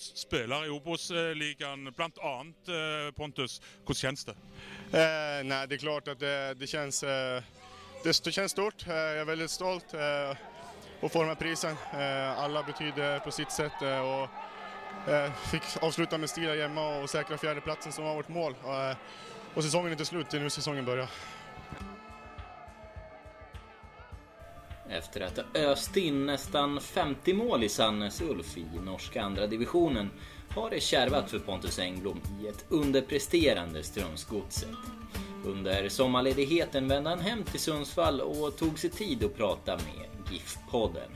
Spelare i Obos-ligan, eh, bland annat eh, Pontus. hur känns det? Eh, nej, det är klart att det, det känns, eh, det, det känns stort. Eh, jag är väldigt stolt eh, att få den här prisen. Alla betyder på sitt sätt och fick avsluta med stil här hemma och säkra fjärdeplatsen som var vårt mål. Och säsongen är inte slut, det är nu säsongen börjar. Efter att ha öst in nästan 50 mål i Sandnes Ulf i norska andra divisionen har det kärvat för Pontus Engblom i ett underpresterande Strömsgodset. Under sommarledigheten vände han hem till Sundsvall och tog sig tid att prata med GIF-podden.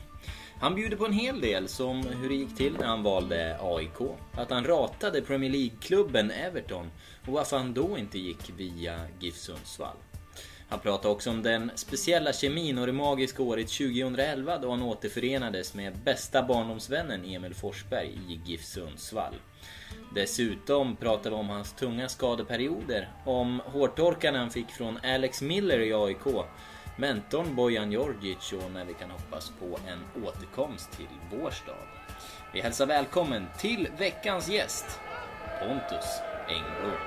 Han bjuder på en hel del som hur det gick till när han valde AIK, att han ratade Premier League-klubben Everton och varför han då inte gick via GIF Sundsvall. Han pratade också om den speciella kemin och det magiska året 2011 då han återförenades med bästa barndomsvännen Emil Forsberg i GIF Sundsvall. Dessutom pratar vi om hans tunga skadeperioder, om hårtorkarna han fick från Alex Miller i AIK, mentorn Bojan Djordjic och när vi kan hoppas på en återkomst till vår stad. Vi hälsar välkommen till veckans gäst, Pontus Engblom.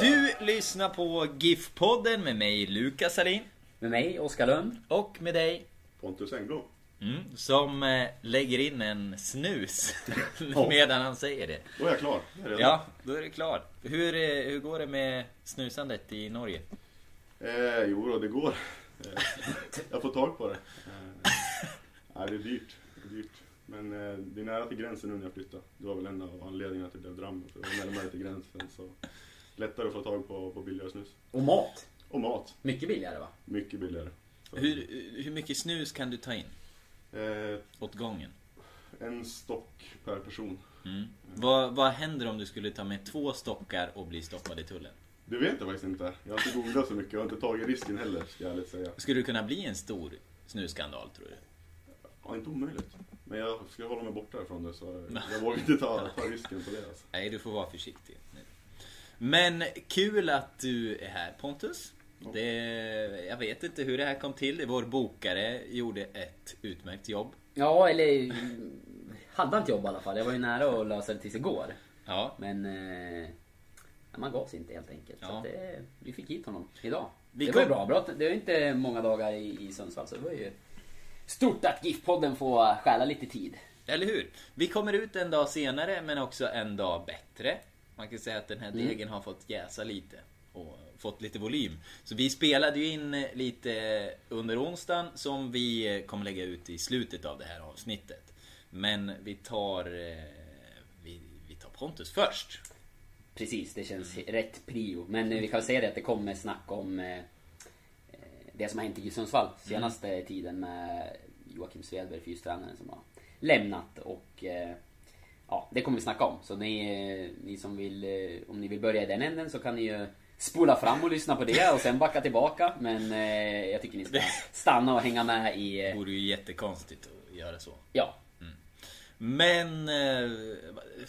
Du lyssnar på GIF-podden med mig Lukas Salin Med mig, Oskar Lund. och med dig Pontus Engblom. mm, som eh, lägger in en snus medan han säger det. Då är jag klar. Är. Ja, då är det klart. Hur, eh, hur går det med snusandet i Norge? Eh, jo då, det går. Eh, jag får tag på det. Eh, nej, det är dyrt. Det är dyrt. Men eh, det är nära till gränsen nu när jag flyttar. Det var väl en av anledningarna till att det blev Drammen. För det var närmare till gränsen. Så lättare att få tag på, på billigare snus. Och mat. Och mat. Mycket billigare va? Mycket billigare. Så, Hur, hur mycket snus kan du ta in Eh, åt gången? en stock per person. Mm. Vad, vad händer om du skulle ta med två stockar och bli stoppad i tullen? Det vet jag faktiskt inte. Jag har inte googlat så mycket. Jag har inte tagit risken heller, ska jag ärligt säga. Skulle det kunna bli en stor snusskandal tror du? Ja, inte omöjligt. Men jag ska hålla mig borta ifrån det så jag vågar inte ta, ta risken på det alltså. Nej, du får vara försiktig. nu. Men kul att du är här Pontus. Det, jag vet inte hur det här kom till. Vår bokare gjorde ett utmärkt jobb. Ja, eller hade han ett jobb i alla fall. Jag var ju nära att lösa det tills igår. Ja, Men eh, man gav sig inte helt enkelt. Så Ja. att, eh, vi fick hit honom idag. Vi det var ju kom- bra. bra. Det var inte många dagar i, i Sundsvall så det var ju stort att GIF-podden får stjäla lite tid. eller hur? Vi kommer ut en dag senare men också en dag bättre. Man kan säga att den här Mm. degen har fått jäsa lite och fått lite volym. Så vi spelade ju in eh, lite under onsdagen som vi eh, kommer lägga ut i slutet av det här avsnittet. Men vi tar, eh, vi, vi tar Pontus först. Precis, det känns rätt prio. Men vi kan säga det att det kommer snack om det som har hänt i Sundsvall senaste tiden med Joakim Svedberg, fystränaren som har lämnat och eh, ja, det kommer vi snacka om. Så ni, eh, ni som vill, eh, om ni vill börja i den änden så kan ni ju spola fram och lyssna på det och sen backa tillbaka. Men eh, jag tycker ni ska stanna och hänga med i, Det vore ju jättekonstigt att göra så. ja, Men eh,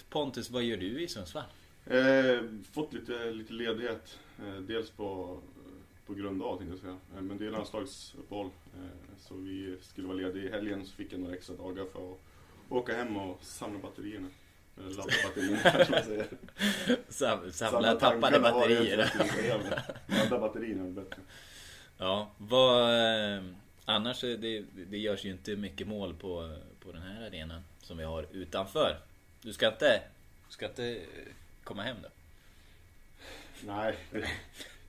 Pontus, vad gör du i Sundsvall? Eh, fått lite, lite ledighet. Dels på, på grund av tänkte jag säga. Eh, men det är landslagsuppehåll. Eh, så vi skulle vara lediga i helgen så fick jag några extra dagar för att åka hem och samla batterierna. Eller ladda batterierna kanske man säger. Sam, samla tappade batterier. Ladda batterierna är bättre. Ja, vad... eh, Annars, det, det görs ju inte mycket mål på, på den här arenan som vi har utanför. Du ska inte, du ska inte eh, komma hem då? Nej,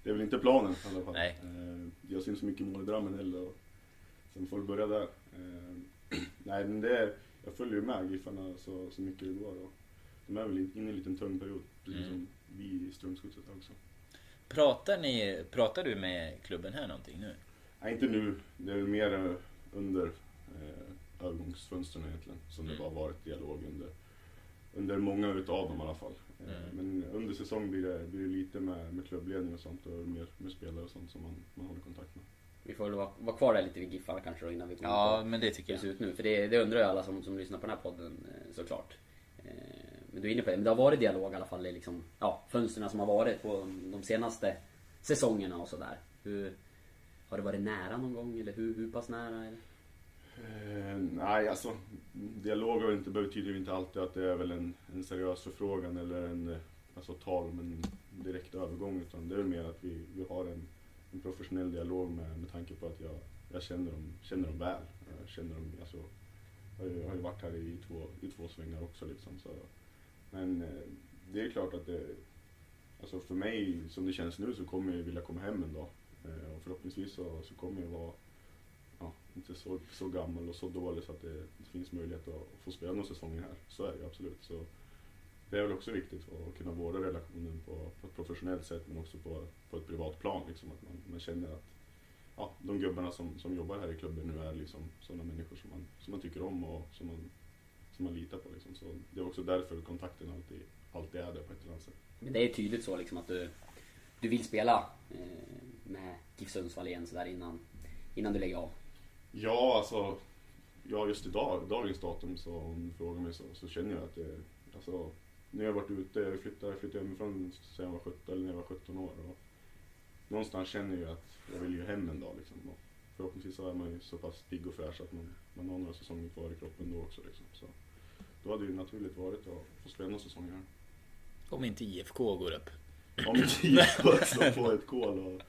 det, är väl inte planen i alla fall. Nej. Eh, Jag ser inte så mycket mål i Drammen heller. Och sen får vi börja där. Eh, Nej, men det är, jag följer ju med Giffarna så, så mycket det går. Och de är väl inne i en liten tung period. Precis Mm. som vi i Strömsgodset också. Pratar, ni, pratar du med klubben här någonting nu? Nej, inte nu. Det är väl mer eh, under eh, övergångsfönstren egentligen som det har varit dialog under, under många utav dem i alla fall. Eh, Men under säsong blir det, blir det lite med, med klubbledning och sånt och mer med spelare och sånt som man, man håller kontakt med. Vi får väl vara, vara kvar där lite vid Giffarna kanske då innan vi in Ja, på men det hur tycker det ser jag. ut nu. För det, det undrar ju alla som, som lyssnar på den här podden eh, såklart. Eh, Men du är inne på det. Men det har varit dialog i alla fall i liksom, ja, fönstren som har varit på de senaste säsongerna och sådär. Hur, har det varit nära någon gång eller hur, hur pass nära? Eller? Eh, nej, alltså dialog har inte, betyder inte alltid att det är väl en, en seriös förfrågan eller en, alltså tal om en direkt övergång utan det är mer att vi, vi har en, en professionell dialog med, med tanke på att jag, jag känner, dem, känner dem väl. Jag känner dem, alltså, jag har ju, jag har ju varit här i två, i två svängar också liksom. Så, men eh, det är klart att det, alltså för mig som det känns nu så kommer jag vilja komma hem en dag. Eh, och förhoppningsvis så, så kommer jag vara inte så, så gammal och så dålig så att det, finns möjlighet att, få spela några säsonger här. Så är det absolut. Så det är väl också viktigt att kunna vårda relationen på, på ett professionellt sätt men också på, på ett privat plan. Liksom, att man, man känner att ja, de gubbarna som, som jobbar här i klubben nu är liksom sådana människor som man, som man tycker om och som man, som man litar på. Liksom. Så det är också därför kontakten alltid, alltid är där på ett eller annat sätt. Men det är tydligt så liksom att du, du vill spela eh, med GIF Sundsvall igen sådär innan, innan du lägger av. Ja, alltså. Ja, just idag, dagens datum så om du frågar mig så, så känner jag att det, alltså. När jag varit ute, jag flyttade, jag flyttade hemifrån sen jag var 17, eller när jag var 17 år. Och någonstans känner jag att jag vill ju hem en dag liksom. Och förhoppningsvis är man ju så pass pigg och fräsch att man, man har några säsonger kvar i kroppen då också liksom. Så då hade det ju naturligt varit att få spela några säsonger här. Om inte IFK går upp. Om inte IFK slår på ett kol och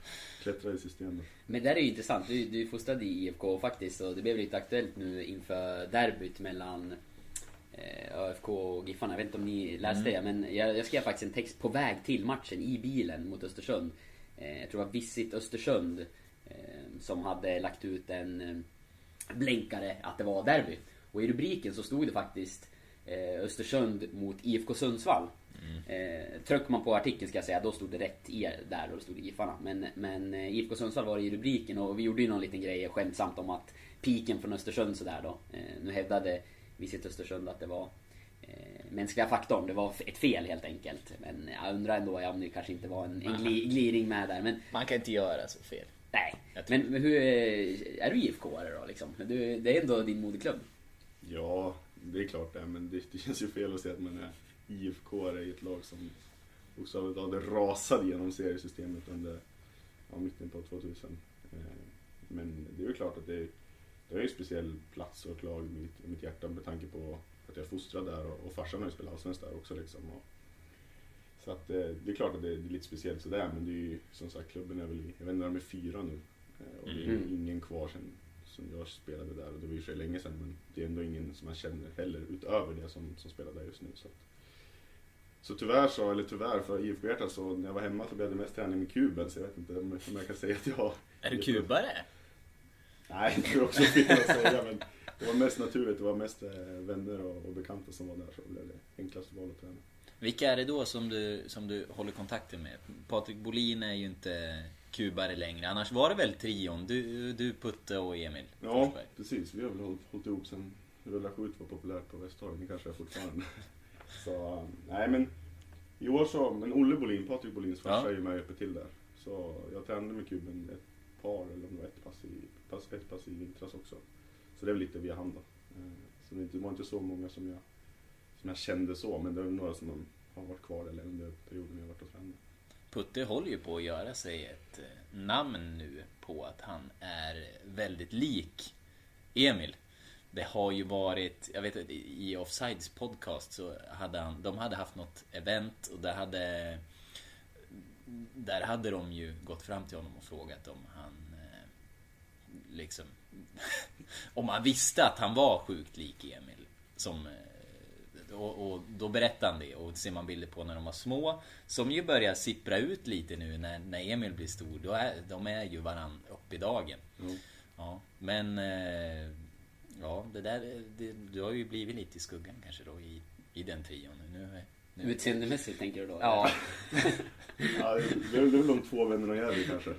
klättrar i systemet. Men det där är ju intressant. Du, du är fostrad i IFK faktiskt och det blev lite aktuellt nu inför derbyt mellan eh, ÖFK och Giffarna. Jag vet inte om ni läste det men jag, jag skrev faktiskt en text på väg till matchen i bilen mot Östersund. Eh, jag tror det var Visit Östersund eh, som hade lagt ut en eh, blänkare att det var derby. Och i rubriken så stod det faktiskt eh, Östersund mot IFK Sundsvall. Eh, trycker man på artikeln ska jag säga, då stod det rätt i där och då stod det Giffarna. Men, men eh, IFK Sundsvall var i rubriken och vi gjorde ju någon liten grej skämtsamt om att piken från Östersund sådär då. Eh, nu hävdade Visit Östersund att det var eh, mänskliga faktorn, det var ett fel helt enkelt. Men jag undrar ändå om det kanske inte var en, en gli, gliring med där. Men Man kan inte göra så fel. nej. Men, men hur, eh, är du IFK-are då liksom? Du, det är ändå din moderklubb. Ja, det är klart det är, men det, det känns ju fel att säga att man är IFK i ett lag som bokstavligt talat rasade genom seriesystemet under ja, mitten på 2000. Eh, Men det är ju klart att det, det är en speciell plats och ett lag i mitt, mitt hjärta med tanke på att jag är fostrad där och, och farsan har ju spelat allsvenskt där också. Liksom. Och, så att eh, det är klart att det, det är lite speciellt sådär men det är ju som sagt klubben är väl jag vet inte de är fyra nu. Eh, Och det är Mm. ingen kvar sen som jag spelade där och det var ju för länge sedan men det är ändå ingen som man känner heller utöver det som, som spelar där just nu. Så, att, så tyvärr så, eller tyvärr för IFK Hjärtat så när jag var hemma så blev det mest träning med kuben så jag vet inte om jag kan säga att jag Är du kubare? Nej, det är också fel att säga men det var mest naturligt, det var mest eh, vänner och, och bekanta som var där så blev det enklaste valet att träna. Vilka är det då som du, som du håller kontakten med? Patrik Bolin är ju inte kubare längre. Annars var det väl trion? Du, du Putte och Emil Ja, Forsberg. precis. Vi har väl hållit, hållit ihop sen Rulla skjut var populärt på Västtorg. Det kanske är fortfarande. Så, um, nej men i år så, men Olle Bolin, Patrik Bolins farsa Ja. är ju med och hjälper till där. Så jag tränade med kuben ett par, eller om det var ett pass i, pass, ett pass i vintras också. Så det är väl lite via han då. Eh, Så det var inte så många som jag, som jag kände så, men det är några som har varit kvar eller under perioden jag har varit och tränat. Putte håller ju på att göra sig ett eh, namn nu på att han är väldigt lik Emil. Det har ju varit, jag vet att i Offsides podcast så hade han, de hade haft något event och där hade Där hade de ju gått fram till honom och frågat om han eh, liksom Om han visste att han var sjukt lik Emil. Som eh, och, och då berättar han det och ser man bilder på när de var små. Som ju börjar sippra ut lite nu när, när Emil blir stor. Då är, de är ju varann upp i dagen. Mm. Ja, men eh, Ja, det där det, Du har ju blivit lite i skuggan kanske då i, i den trion. Nu Utseendemässigt tänker du då? Ja. Ja, det är väl de två vännerna jag är kanske.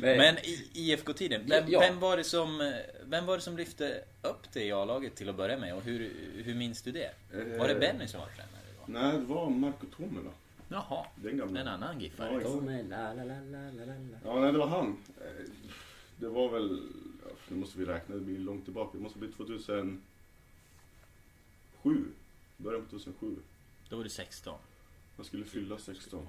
Men, i IFK-tiden, vem, Ja. vem, var det som, vem var det som lyfte upp det i A-laget till att börja med? Och hur, hur minns du det? Var det Eh, Benny som var tränare då? Nej, det var Marco Tomela. Jaha, Den gamla. en annan giffare. Ja, exakt. de är la la la la la la la. Ja, nej, det var han. Det var väl, nu måste vi räkna, det blir långt tillbaka. Det måste bli 2007. Början på 2007. Då var du 16. Jag skulle fylla 16.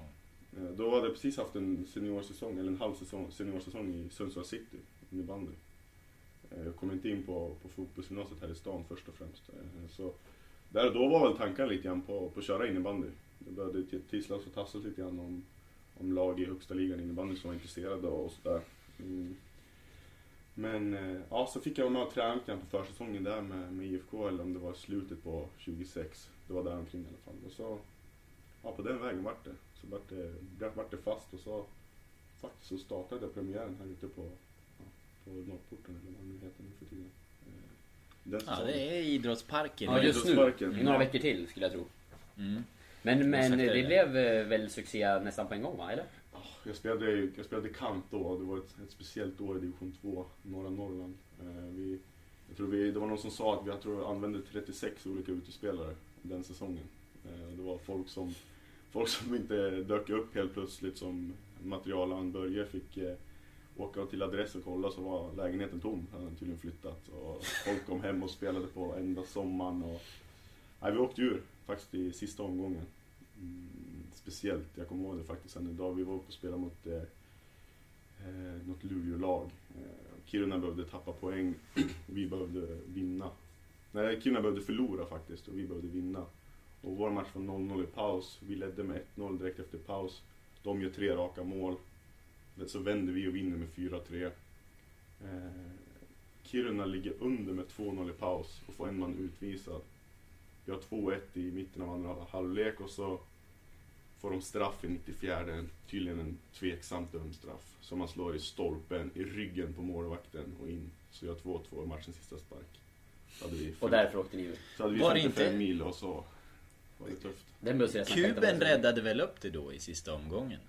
Eh, Då hade jag precis haft en seniorsäsong, eller en halv säsong, seniorsäsong i Sundsvall City, innebandy. Eh, Jag kom inte in på, på fotbollsgymnasiet här i stan först och främst. Eh, Så där och då var väl tanken lite grann på, på att köra innebandy. Det började tisslas och tasslas lite grann om, om lag i högsta ligan innebandy som var intresserade och sådär. Mm. Men eh, ja, så fick jag vara med och träna på försäsongen där med, med IFK, eller om det var slutet på 26. Det var där omkring i alla fall. Och så, ja på den vägen vart det. Så vart det, vart det fast och så faktiskt så startade jag premiären här ute på, ja, på Norrporten eller vad det heter nu för tiden. Eh, Den Ja, det är idrottsparken. Ja, just nu. Idrottsparken. I några veckor till skulle jag tro. Mm. Men, men det. blev eh, väl succé nästan på en gång va? Eller? Jag spelade, jag spelade kant då. Det var ett, ett speciellt år i division 2, norra Norrland. Eh, vi, jag tror vi, det var någon som sa att vi jag tror, använde 36 olika utespelare den säsongen. Eh, det var folk som, folk som inte dök upp helt plötsligt som materialaren Börje fick eh, åka till adress och kolla så var lägenheten tom. Han hade tydligen flyttat. Och folk kom hem och spelade på enda sommaren. Och, nej, vi åkte ur faktiskt i sista omgången. Mm. Speciellt, jag kommer ihåg det faktiskt än idag. Vi var uppe och spelade mot eh, eh, något Luleå-lag. Eh, Kiruna behövde tappa poäng, vi behövde vinna. Nej, Kiruna behövde förlora faktiskt och vi behövde vinna. Och vår match var 0-0 i paus. Vi ledde med 1-0 direkt efter paus. De gör tre raka mål. Så vänder vi och vinner med 4-3. Eh, Kiruna ligger under med 2-0 i paus och får en man utvisad. Vi har 2-1 i mitten av andra halvlek och så får de straff i 94, tydligen en tveksamt dömd straff. Som man slår i stolpen, i ryggen på målvakten och in. Så jag 2-2 i matchens sista spark. Så hade vi, Och därför åkte ni ur. så hade vi Var det 55 inte- mil och så var det tufft. Den Kuben räddade väl upp det då i sista omgången?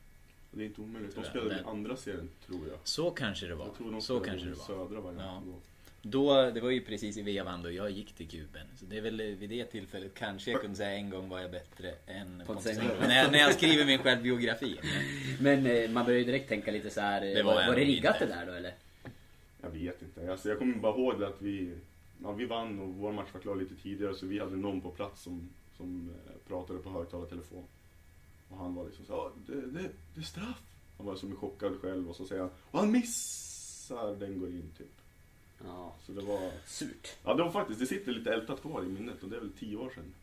Det är inte omöjligt. De spelade i Den- andra serien, tror jag. Så kanske det var. Jag tror de Så kanske det var. södra varianten Ja. Då. Det var ju precis i vevan då jag gick till kuben. Så det är väl vid det tillfället kanske jag kunde säga en gång var jag bättre än Pontus. När, jag- när jag skriver min självbiografi. Men eh, man börjar ju direkt tänka lite så här. eh, Det var var, var det riggat inte. det där då eller? Jag vet inte. Alltså, jag kommer bara ihåg att vi, ja, vi vann och vår match var klar lite tidigare så vi hade någon på plats som, som eh, pratade på högtalartelefon. Och han var liksom så "Ja, det, det, det är straff. Han var som chockad själv och så säger han och han missar, den går in typ. Ja. Så det var, Surt. ja det var faktiskt, det sitter lite ältat kvar i minnet och det är väl tio år sedan.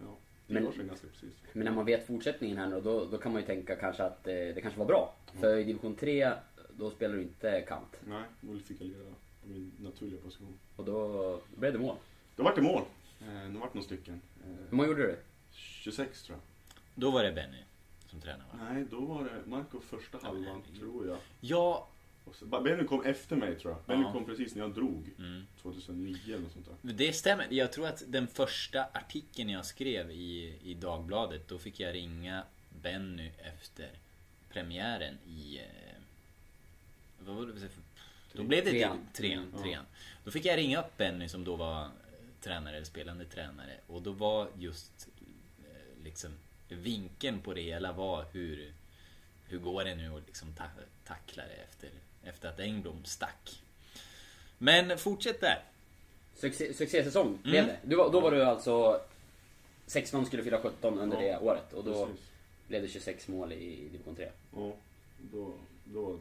Ja, tio Men- år sedan ganska precis. Men när man vet fortsättningen här nu då, då kan man ju tänka kanske att eh, det kanske var bra. För i division 3 då spelar du inte kant. Nej, då fick jag lira på min naturliga position. Och då blev det mål. Då vart det mål. Eh, det vart några stycken. Hur Eh, många gjorde du? 26 tror jag. Då var det Benny som tränade va? Nej, då var det Marco första halvan, herregud. tror jag. Ja. Så, Benny kom efter mig, tror jag. Benny Ja. kom precis när jag drog. Mm. 2009 eller något sånt där. Det stämmer. Jag tror att den första artikeln jag skrev i, i Dagbladet, då fick jag ringa Benny efter premiären i... Eh, vad var det för... Då blev det Trean. trean. Mm, trean. Då fick jag ringa upp Benny som då var tränare, eller spelande tränare. Och då var just eh, liksom vinkeln på det hela var hur, hur går det nu att liksom ta, tackla det efter, efter att Engblom stack. Men fortsätt där. Succé, succésäsong Mm. blev det. Du, var- då var du alltså 16 skulle fylla 17 under Ja, det året. Och då Precis. blev det 26 mål i division 3. Ja, då, då,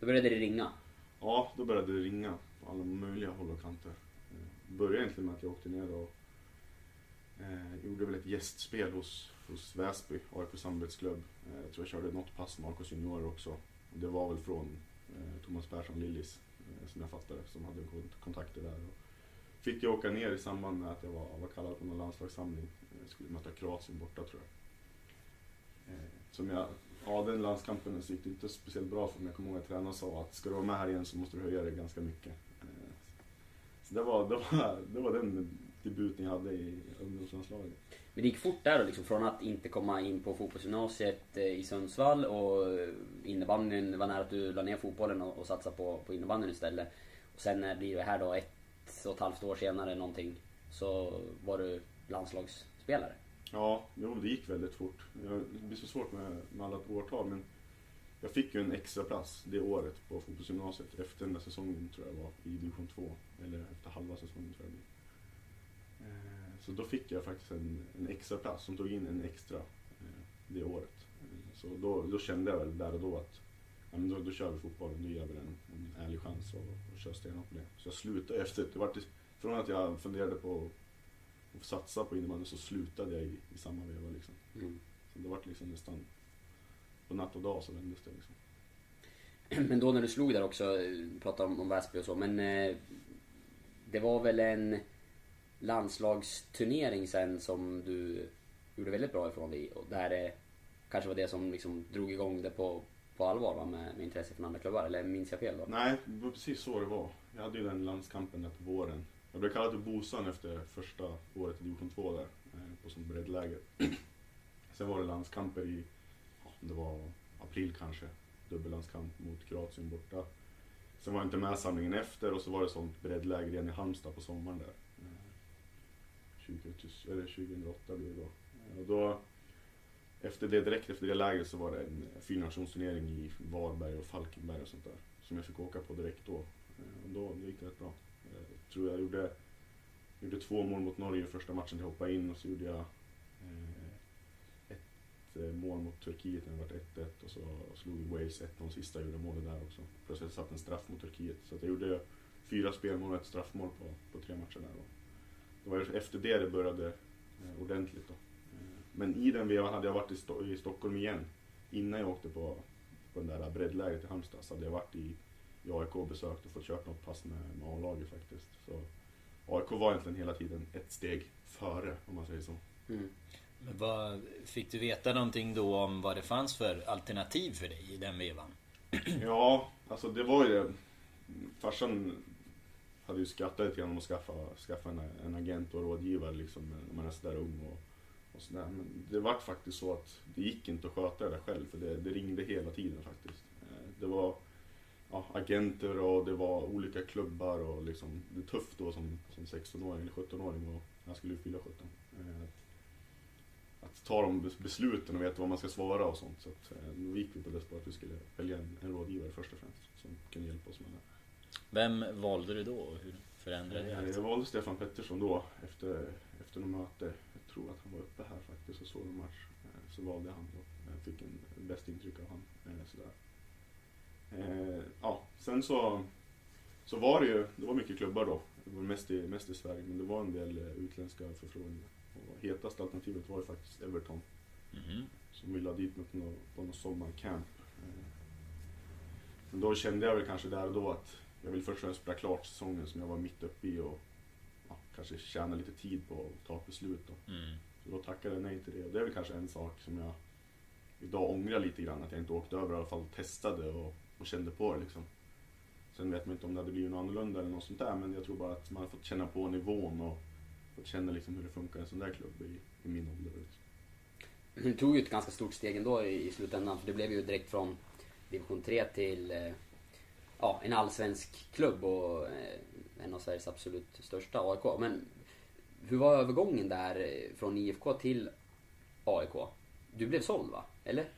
Då började det ringa. ja, då började det ringa på alla möjliga håll och kanter. Eh, började egentligen med att jag åkte ner och eh, gjorde väl ett gästspel hos, hos Väsby, AIK samarbetsklubb. Eh, jag tror jag körde något pass med AIKs juniorer också. Det var väl från Eh, Thomas Persson Lillis, eh, som jag fattade, som hade kontakter där. Och fick jag åka ner i samband med att jag var, var kallad på någon landslagssamling. Jag skulle möta Kroatien borta tror jag. Som jag, ja den landskampen så gick det inte speciellt bra för mig. Jag kommer ihåg att tränaren sa att ska du vara med här igen så måste du höja dig ganska mycket. Så det var, det var, det var den debuten jag hade i ungdomslandslaget. Men det gick fort där då liksom från att inte komma in på fotbollsgymnasiet eh, i Sundsvall och eh, innebandyn var nära att du la ner fotbollen och, och satsade på, på innebandyn istället. Och sen när det blir det här då ett och ett halvt år senare någonting så var du landslagsspelare. Ja, jo, det gick väldigt fort. Det blir så svårt med, med alla årtal men jag fick ju en extra plats det året på fotbollsgymnasiet efter den där säsongen tror jag var i division 2. Eller efter halva säsongen tror jag det blir. Så då fick jag faktiskt en, en extra plats som tog in en extra eh, det året. Eh, Så då, då kände jag väl där och då att ja, men då, då kör vi fotbollen, då ger vi den en ärlig chans och, och kör stenhårt på det. Så jag slutade efter, det var från att jag funderade på att satsa på innebandy så slutade jag i, i samma veva liksom. Mm. Så det var liksom nästan på natt och dag så vändes det liksom. Men då när du slog där också, eh, pratade om, om Väsby och så, men eh, det var väl en landslagsturnering sen som du gjorde väldigt bra ifrån dig och där det kanske var det som liksom drog igång det på, på allvar va, med, med intresse från andra klubbar, eller minns jag fel då? Nej, det var precis så det var. Jag hade ju den landskampen där på våren. Jag blev kallad till Bosan efter första året i division 2 där, eh, på sånt breddläger. Sen var det landskamper i, ja, det var april kanske, dubbellandskamp mot Kroatien borta. Sen var jag inte med samlingen efter och så var det sånt breddläger igen i Halmstad på sommaren där. 20, eller 2008 blev det då. Och då efter det, direkt efter det lägret så var det en fyrnationsturnering i Varberg och Falkenberg och sånt där. Som jag fick åka på direkt då. Eh, och då, då gick det rätt bra. Eh, jag tror jag gjorde, gjorde två mål mot Norge i första matchen jag hoppade in och så gjorde jag eh, ett mål mot Turkiet när det var 1-1 och så slog Wales 1-0 sista och gjorde målet där också. Plötsligt satt en straff mot Turkiet. Så att jag gjorde fyra spelmål och ett straffmål på, på tre matcher där. Och det var efter det det började eh, ordentligt då. Eh, Men i den vevan hade jag varit i, Sto- i Stockholm igen. Innan jag åkte på, på den där breddlägret i Halmstad så hade jag varit i, i AIK och besökt och fått kört något pass med, med A-laget faktiskt. Så AIK var egentligen hela tiden ett steg före om man säger så. Mm. Men vad, fick du veta någonting då om vad det fanns för alternativ för dig i den vevan? Ja, alltså det var ju det. Farsan hade ju skrattat lite grann om att skaffa, skaffa en, en agent och rådgivare liksom när man är sådär ung och, och sådär. Men det var faktiskt så att det gick inte att sköta det där själv för det, det ringde hela tiden faktiskt. Eh, det var ja, agenter och det var olika klubbar och liksom, det är tufft då som, som 16-åring eller 17-åring och jag skulle ju fylla 17. Eh, att, att ta de besluten och veta vad man ska svara och sånt. Så att, eh, då gick vi på det spåret att vi skulle välja en, en rådgivare först och främst som kunde hjälpa oss med det. Vem valde du då och hur förändrade det? Eh? Jag valde Stefan Pettersson då efter, efter något möte. Jag tror att han var uppe här faktiskt och såg en match. Eh, Så valde han då. Jag fick en, bäst intryck av han. Eh, Sådär. Ja, sen så, så var det ju, det var mycket klubbar då. Det var mest i, mest i Sverige men det var en del utländska förfrågningar. Och hetaste alternativet var ju faktiskt Everton Mhm. som ville ha dit mig på något, på något sommarcamp. Men då kände jag väl kanske där och då att jag vill först och främst spela klart säsongen som jag var mitt uppe i och ja, kanske tjäna lite tid på att ta ett beslut. Då. Mm. Så då tackade jag nej till det. Och det är väl kanske en sak som jag idag ångrar lite grann. Att jag inte åkte över i alla fall testade och, och kände på det liksom. Sen vet man inte om det hade blivit något annorlunda eller något sånt där. Men jag tror bara att man har fått känna på nivån och fått känna liksom hur det funkar i en sån där klubb i, i min ålder. Liksom. Du tog ju ett ganska stort steg ändå i, i slutändan för det blev ju direkt från division 3 till eh, ja, en allsvensk klubb och eh, en av Sveriges absolut största AIK. Men hur var övergången där eh, från IFK till AIK? Du blev såld va? Eller?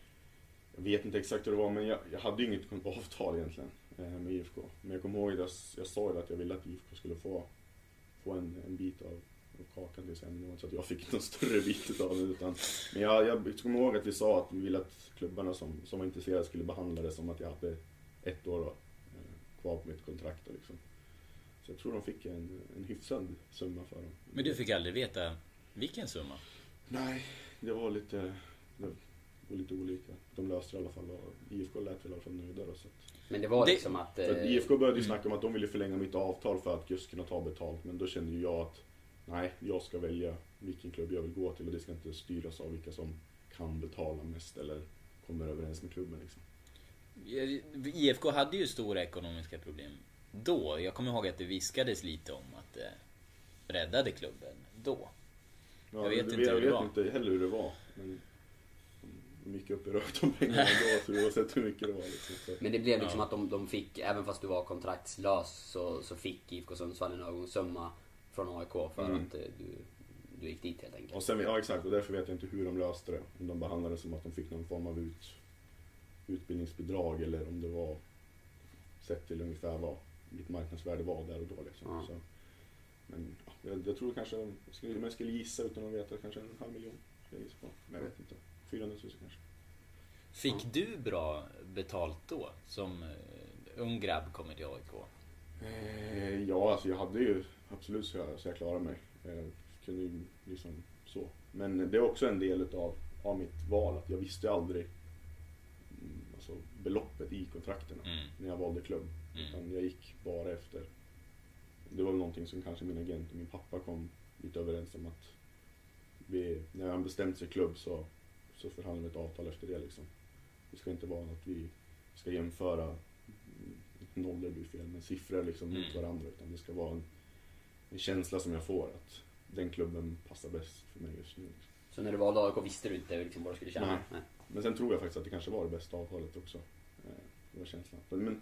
Jag vet inte exakt hur det var men jag, jag hade ju inget avtal egentligen eh, med IFK. Men jag kommer ihåg att jag, jag sa ju att jag ville att IFK skulle få, få en, en bit av, av kakan till sig. Det var inte så att jag fick någon större bit av den. Utan, men jag, jag kommer ihåg att vi sa att vi ville att klubbarna som, som var intresserade skulle behandla det som att jag hade ett år då, kvar på mitt kontrakt. då, Liksom. Så jag tror de fick en, en hyfsad summa för dem. Men du fick aldrig veta vilken summa? Nej, det var lite, det var lite olika. De löste det i alla fall och IFK lät väl i alla fall nöjda då. Så att, Men det var Det- liksom att... för att eh, IFK började ju snacka om att de ville förlänga mitt avtal för att just kunna ta betalt. Men då kände ju jag att nej, jag ska välja vilken klubb jag vill gå till och det ska inte styras av vilka som kan betala mest eller kommer överens med klubben liksom. IFK hade ju stora ekonomiska problem då. Jag kommer ihåg att det viskades lite om att det räddade klubben då. Ja, Jag vet det- inte hur jag det vet var. inte heller hur det var. Men upp i rök de pengarna ändå, så oavsett hur mycket det var. Liksom. Så. Men det blev liksom Ja. att de, de fick, även fast du var kontraktslös, så, så fick IFK Sundsvall en ögonsumma från AIK för Mm. att eh, du, du gick dit helt enkelt. Och sen, ja exakt, och därför vet jag inte hur de löste det. Om de behandlade det som att de fick någon form av ut, utbildningsbidrag eller om det var sett till ungefär vad mitt marknadsvärde var där och då. Liksom. Ja. Så, men ja, jag, jag tror kanske, jag skulle, om jag skulle gissa utan att veta, kanske en halv miljon. Jag gissa på. Men jag vet inte. 400 000 kanske. Fick du bra betalt då? Som eh, ung grabb kommer till AIK? Eh, ja, alltså jag hade ju absolut så jag, så jag klarade mig. Eh, kunde ju liksom så. Men det är också en del utav, av mitt val att jag visste aldrig alltså, beloppet i kontrakterna Mm. när jag valde klubb. Mm. Utan jag gick bara efter. Det var väl någonting som kanske min agent och min pappa kom lite överens om att vi, när han bestämt sig klubb så, så förhandlar vi ett avtal efter det liksom. Det ska inte vara att vi ska jämföra nollor blir fel, men siffror liksom mot Mm. varandra. Utan det ska vara en, en känsla som jag får att den klubben passar bäst för mig just nu. Liksom. Så när du valde AIK visste du inte liksom vad du skulle tjäna? Nej. Men sen tror jag faktiskt att det kanske var det bästa avtalet också. Eh, Det var känslan. Men-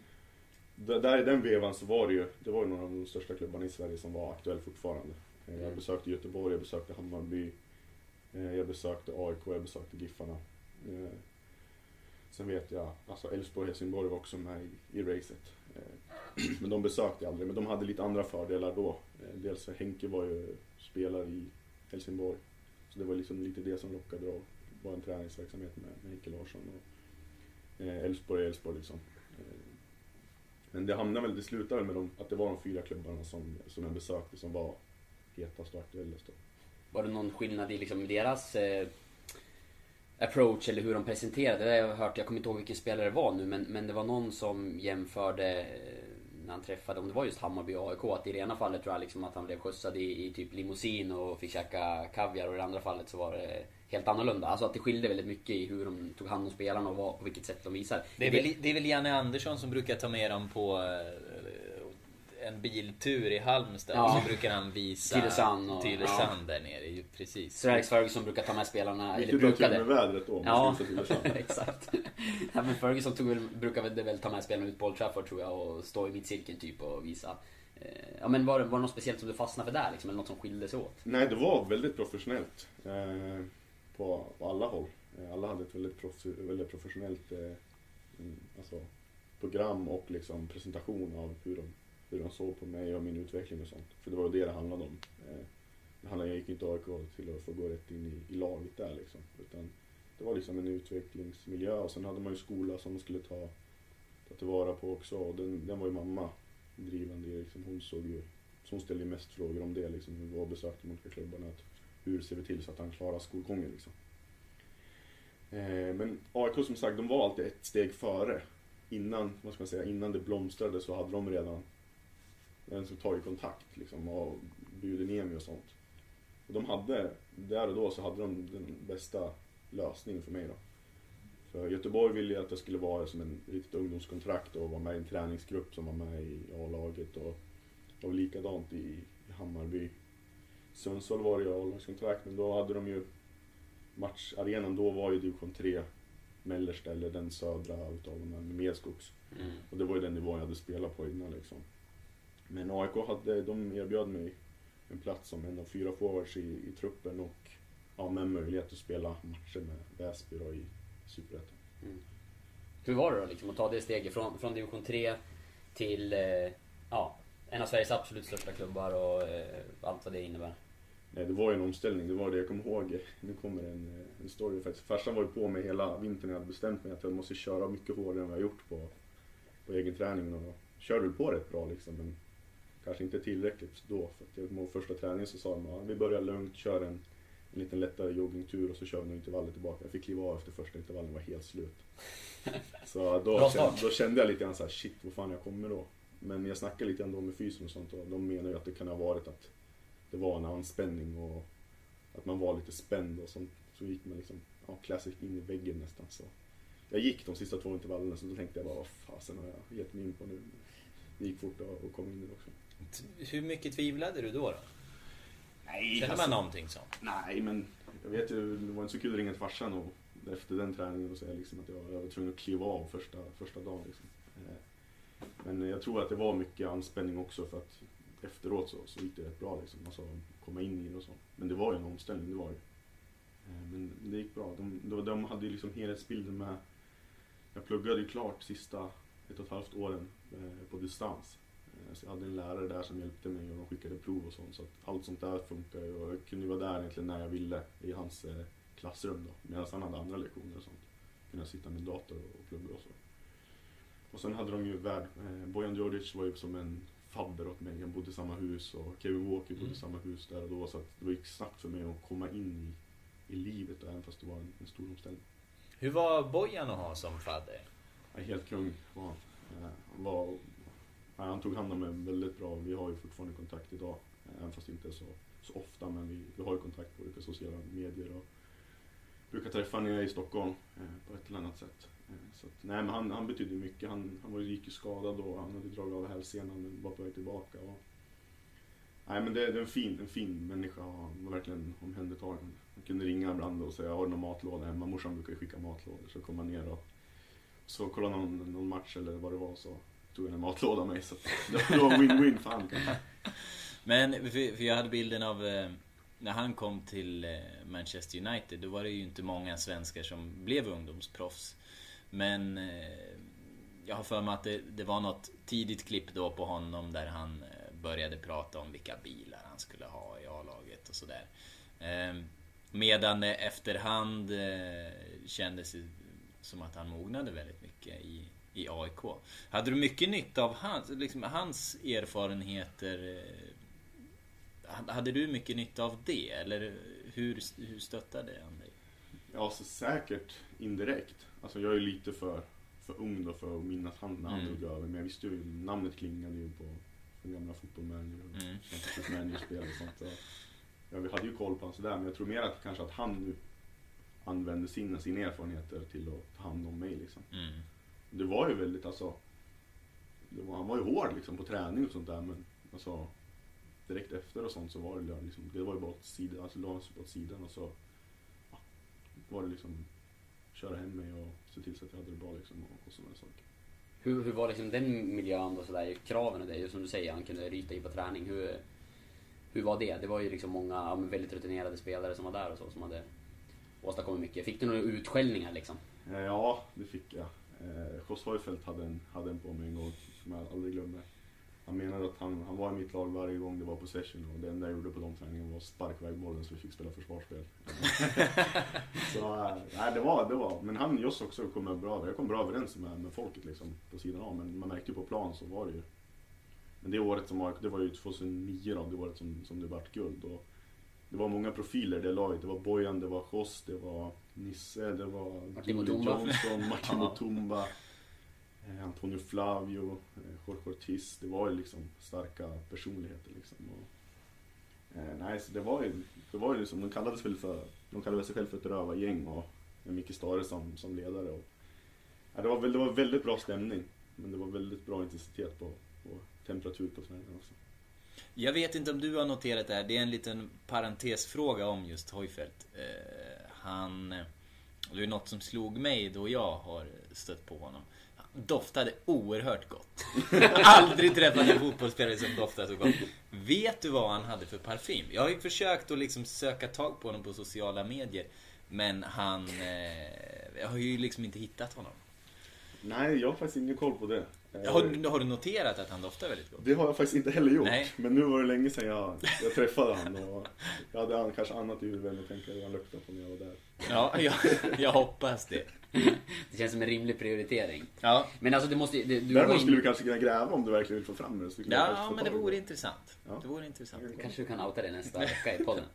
där i den vevan så var det ju, det var ju några av de största klubbarna i Sverige som var aktuell fortfarande. Eh, Jag Mm. besökte Göteborg, jag besökte Hammarby, eh, jag besökte AIK, jag besökte Giffarna. Sen vet jag, alltså Elfsborg och Helsingborg var också med i, i racet. Men de besökte jag aldrig, men de hade lite andra fördelar då. Dels för Henke var ju spelare i Helsingborg. Så det var liksom lite det som lockade då. Det var en träningsverksamhet med, med Henke Larsson och eh, Elfsborg är Elfsborg liksom. Eh, Men det hamnade väl, det slutade väl med de, att det var de fyra klubbarna som, som jag besökte som var hetast och aktuellast då. Var det någon skillnad i liksom deras eh, approach eller hur de presenterade? Det har jag hört, jag kommer inte ihåg vilken spelare det var nu men, men det var någon som jämförde eh, när han träffade, om det var just Hammarby och AIK, att i det ena fallet tror jag liksom att han blev skjutsad i, i typ limousin och fick käka kaviar och i det andra fallet så var det helt annorlunda. Alltså att det skilde väldigt mycket i hur de tog hand om spelarna och vad, på vilket sätt de visar. Det är, väl, det är väl Janne Andersson som brukar ta med dem på eh, en biltur i Halmstad Ja. och så brukar han visa Tylösand och- Tylösand där nere. Precis. Sir Alex Ferguson brukar ta med spelarna, eller till brukade. med vädret då? Ja, exakt. ja, men Ferguson tog väl, brukar väl, väl ta med spelarna ut på Old Trafford tror jag och stå i mittcirkeln typ och visa. Eh, Ja men var, det- var det något speciellt som du fastnade för där liksom? Eller något som skilde sig åt? Nej, det var väldigt professionellt. Eh, på, på alla håll. Eh, alla hade ett väldigt, proff, väldigt professionellt eh, mm, alltså, program och liksom presentation av hur de, hur de såg på mig och min utveckling och sånt. För det var ju det det handlade om. Eh, det handlade, jag gick inte AIK till att få gå rätt in i, i laget där liksom. Utan det var liksom en utvecklingsmiljö och sen hade man ju skola som man skulle ta, ta tillvara på också. Och den, den var ju mamma drivande i. Liksom, hon såg ju så hon ställde ju mest frågor om det, liksom, hur var besökte de olika klubbarna. Att hur ser vi till så att han klarar skolgången liksom. Eh, men AIK som sagt, de var alltid ett steg före. Innan, vad ska man säga, innan det blomstrade så hade de redan den som tagit kontakt liksom, och bjudit ner mig och sånt. Och de hade, där och då så hade de den bästa lösningen för mig då. För Göteborg ville ju att det skulle vara som en riktigt ungdomskontrakt och vara med i en träningsgrupp som var med i A-laget och, och likadant i, i Hammarby. Sundsvall var det ju A-lagskontrakt men då hade de ju matcharenan då var ju division 3 mellersta eller den södra utav de här med Medskogs. Mm. Och det var ju den nivån jag hade spelat på innan liksom. Men AIK hade, de erbjöd mig en plats som en av fyra forwards i, i truppen och ja, med möjlighet att spela matcher med Väsby då i Superettan. Hur var det då liksom att ta det steget från, från division 3 till eh, ja, en av Sveriges absolut största klubbar och eh, allt vad det innebär? Nej, det var ju en omställning, det var det jag kommer ihåg. Nu kommer en, eh, en story faktiskt. Farsan var ju på mig hela vintern, jag hade bestämt mig att jag måste köra mycket hårdare än vad jag gjort på, på egen träning. Och körde väl på rätt bra liksom, men kanske inte tillräckligt då. För jag kommer ihåg första träningen så sa de att vi börjar lugnt, kör en, en liten lättare joggingtur och så kör vi intervaller tillbaka. Jag fick kliva av efter första intervallen, var helt slut. Så då, kände, då kände jag lite grann såhär, shit vad fan jag kommer då. Men jag snackade lite ändå med fysen och sånt och de menar ju att det kan ha varit att det var en anspänning och att man var lite spänd och sånt. Så gick man liksom, ja, classic in i väggen nästan. Så jag gick de sista två intervallerna så då tänkte jag bara, vad fasen har jag gett mig in på nu? Det gick fort att komma in i det också. Hur mycket tvivlade du då? då? Nej, Känner man alltså- någonting sånt? Nej, men jag vet ju, det var inte så kul att ringa till farsan och efter den träningen och säga liksom att jag, jag var tvungen att kliva av första, första dagen. Liksom. Eh, Men jag tror att det var mycket anspänning också för att efteråt så, så gick det rätt bra liksom. Alltså komma in i det och så. Men det var ju en omställning, det var det. Eh, Men det gick bra. De, de, de hade ju liksom helhetsbilden med. Jag pluggade ju klart sista ett och ett halvt åren eh, på distans. Jag hade en lärare där som hjälpte mig och de skickade prov och sånt. Så att allt sånt där funkar ju och jag kunde vara där egentligen när jag ville i hans eh, klassrum då. Medan han hade andra lektioner och sånt. Kunde jag sitta med dator och plugga och så. Och sen hade de ju värd, eh, Bojan Djordjic var ju som en fadder åt mig. Han bodde i samma hus och Kevin Walker bodde Mm. i samma hus där och då. Så att det gick snabbt för mig att komma in i, i livet även fast det var en, en stor omställning. Hur var Bojan att ha som fadder? Ja, helt kung var han. Eh, Han, var, han tog hand om mig väldigt bra. Vi har ju fortfarande kontakt idag. Även fast inte så, så ofta. Men vi, vi har ju kontakt på olika sociala medier. Och brukar träffa honom när jag är i Stockholm eh, på ett eller annat sätt. Eh, Så att, nej, men han, han betydde mycket. Han, han var, gick ju skadad då. Han hade dragit av hälsenan men var på väg tillbaka. Och, nej, men det, det är en fin, en fin människa. och Han var verkligen omhändertagen. Han kunde ringa ibland och säga har du någon matlåda hemma? Morsan brukar ju skicka matlådor. Så kom han ner och så kollade någon, någon match eller vad det var så tog en matlåda av mig. Så det var win-win för han. Men för, för jag hade bilden av eh, när han kom till eh, Manchester United. Då var det ju inte många svenskar som blev ungdomsproffs. Men eh, jag har för mig att det, det var något tidigt klipp då på honom där han eh, började prata om vilka bilar han skulle ha i A-laget och sådär. Ehm, medan det efterhand eh, kändes det som att han mognade väldigt mycket i, i AIK. Hade du mycket nytta av hans, liksom, hans erfarenheter? eh, Hade du mycket nytta av det? Eller hur, hur stöttade han dig? Ja, så säkert indirekt. Alltså jag är lite för, för ung då för att minnas han när han Mm. tog över. Men jag visste ju, namnet klingade ju på den gamla fotbollmanager och Mm. Manager-spel och sånt. Så, ja, vi hade ju koll på honom sådär. Men jag tror mer att kanske att han nu använde sina, sina erfarenheter till att ta hand om mig liksom. Mm. Det var ju väldigt alltså det var, Han var ju hård liksom på träning och sånt där men alltså Direkt efter och sånt så var det liksom, det var ju bara åt sidan, alltså la sig åt sidan och så ja, var det liksom köra hem mig och se till så att jag hade det bra liksom och, och sådana saker. Hur, hur var liksom den miljön och sådär, kraven och det, som du säger, han kunde ryta i på träning. Hur, hur var det? Det var ju liksom många ja, väldigt rutinerade spelare som var där och så, som hade åstadkommit mycket. Fick du några utskällningar liksom? Ja, det fick jag. Eh, Jos Hojfeldt hade en, hade en på mig en gång som jag aldrig glömmer. Han menade att han, han var i mitt lag varje gång det var possession och det enda jag gjorde på de träningarna var att sparka iväg bollen så vi fick spela försvarsspel. så eh, nej, det var, det var, men han Joss också kom bra, jag kom bra överens med, med folket liksom på sidan av men man märkte ju på plan så var det ju. Men det året som var, det var ju 2009 då, det året som, som det vart guld. Och det var många profiler i det laget. Det var Bojan, det var Jos, det var Nisse, det var Martin Mutumba. Johnson, Martin. Mutumba, eh, Antonio Flavio, eh, Jorge Ortiz. Det var ju liksom starka personligheter liksom. Och, eh, nej, så det var ju, det var ju liksom, de kallades väl för, de kallade sig själva för ett rövargäng och Micke Stare som, som ledare. Och, ja, det, var, väl- det var väldigt bra stämning. Men det var väldigt bra intensitet på, på temperatur på träningen också. Jag vet inte om du har noterat det här. Det är en liten parentesfråga om just Hojfeldt. Eh, han... Det är något som slog mig då jag har stött på honom. Han doftade oerhört gott. Aldrig träffat en fotbollsspelare som doftar så gott. Vet du vad han hade för parfym? Jag har ju försökt att liksom söka tag på honom på sociala medier. Men han... Eh, jag har ju liksom inte hittat honom. Nej, jag har faktiskt ingen koll på det. Har, du- har du noterat att han doftar väldigt gott? Det har jag faktiskt inte heller gjort. Nej. Men nu var det länge sedan jag, jag träffade honom. Och jag hade an- kanske annat i huvudet än att tänka hur han luktade på när jag var där. Ja, jag, jag hoppas det. Det känns som en rimlig prioritering. Ja, Men alltså det måste ju- det, du Däremot in- skulle vi kanske kunna gräva om du verkligen vill få fram det. Ja, men det vore intressant. Ja. Det vore intressant. Kanske du kan outa det nästa vecka i podden.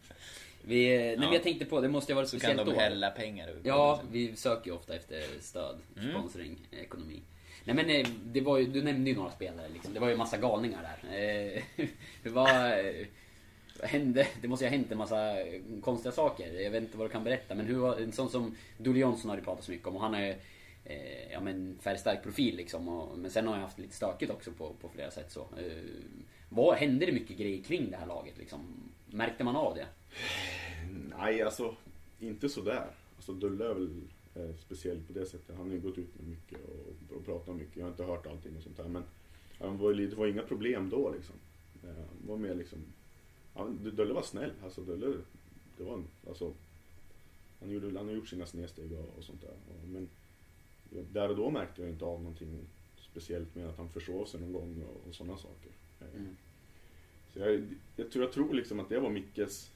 Vi, nej, men jag tänkte på, det måste ju varit Så kan speciellt de år. hälla pengar ur Ja, vi söker ju ofta efter stöd, Mm. sponsring, ekonomi. Nej men eh, det var ju, du nämnde ju några spelare liksom. Det var ju massa galningar där. Eh, var... eh, Vad hände? Det måste ju ha hänt en massa eh, konstiga saker. Jag vet inte vad du kan berätta. Men hur var, en sån som Dolle Jonsson har du pratat så mycket om. Och han är eh, ja, men färgstark profil liksom. Och, men sen har jag haft lite stökigt också på, på flera sätt så. Eh, vad, hände det mycket grejer kring det här laget liksom? Märkte man av det? Nej, alltså inte sådär. Alltså Dulle är väl eh, speciell på det sättet. Han har ju gått ut med mycket och, och pratat mycket. Jag har inte hört allting och sånt där. Men han var, det var inga problem då liksom. Eh, var mer liksom... Han, Dulle var snäll. Alltså Dulle, det var alltså... Han, gjorde, han har gjort sina snedsteg och, och sånt där. Och, men där och då märkte jag inte av någonting speciellt med att han försov sig någon gång och, och sådana saker. Eh, Mm. Så jag, jag, tror, jag tror liksom att det var Mickes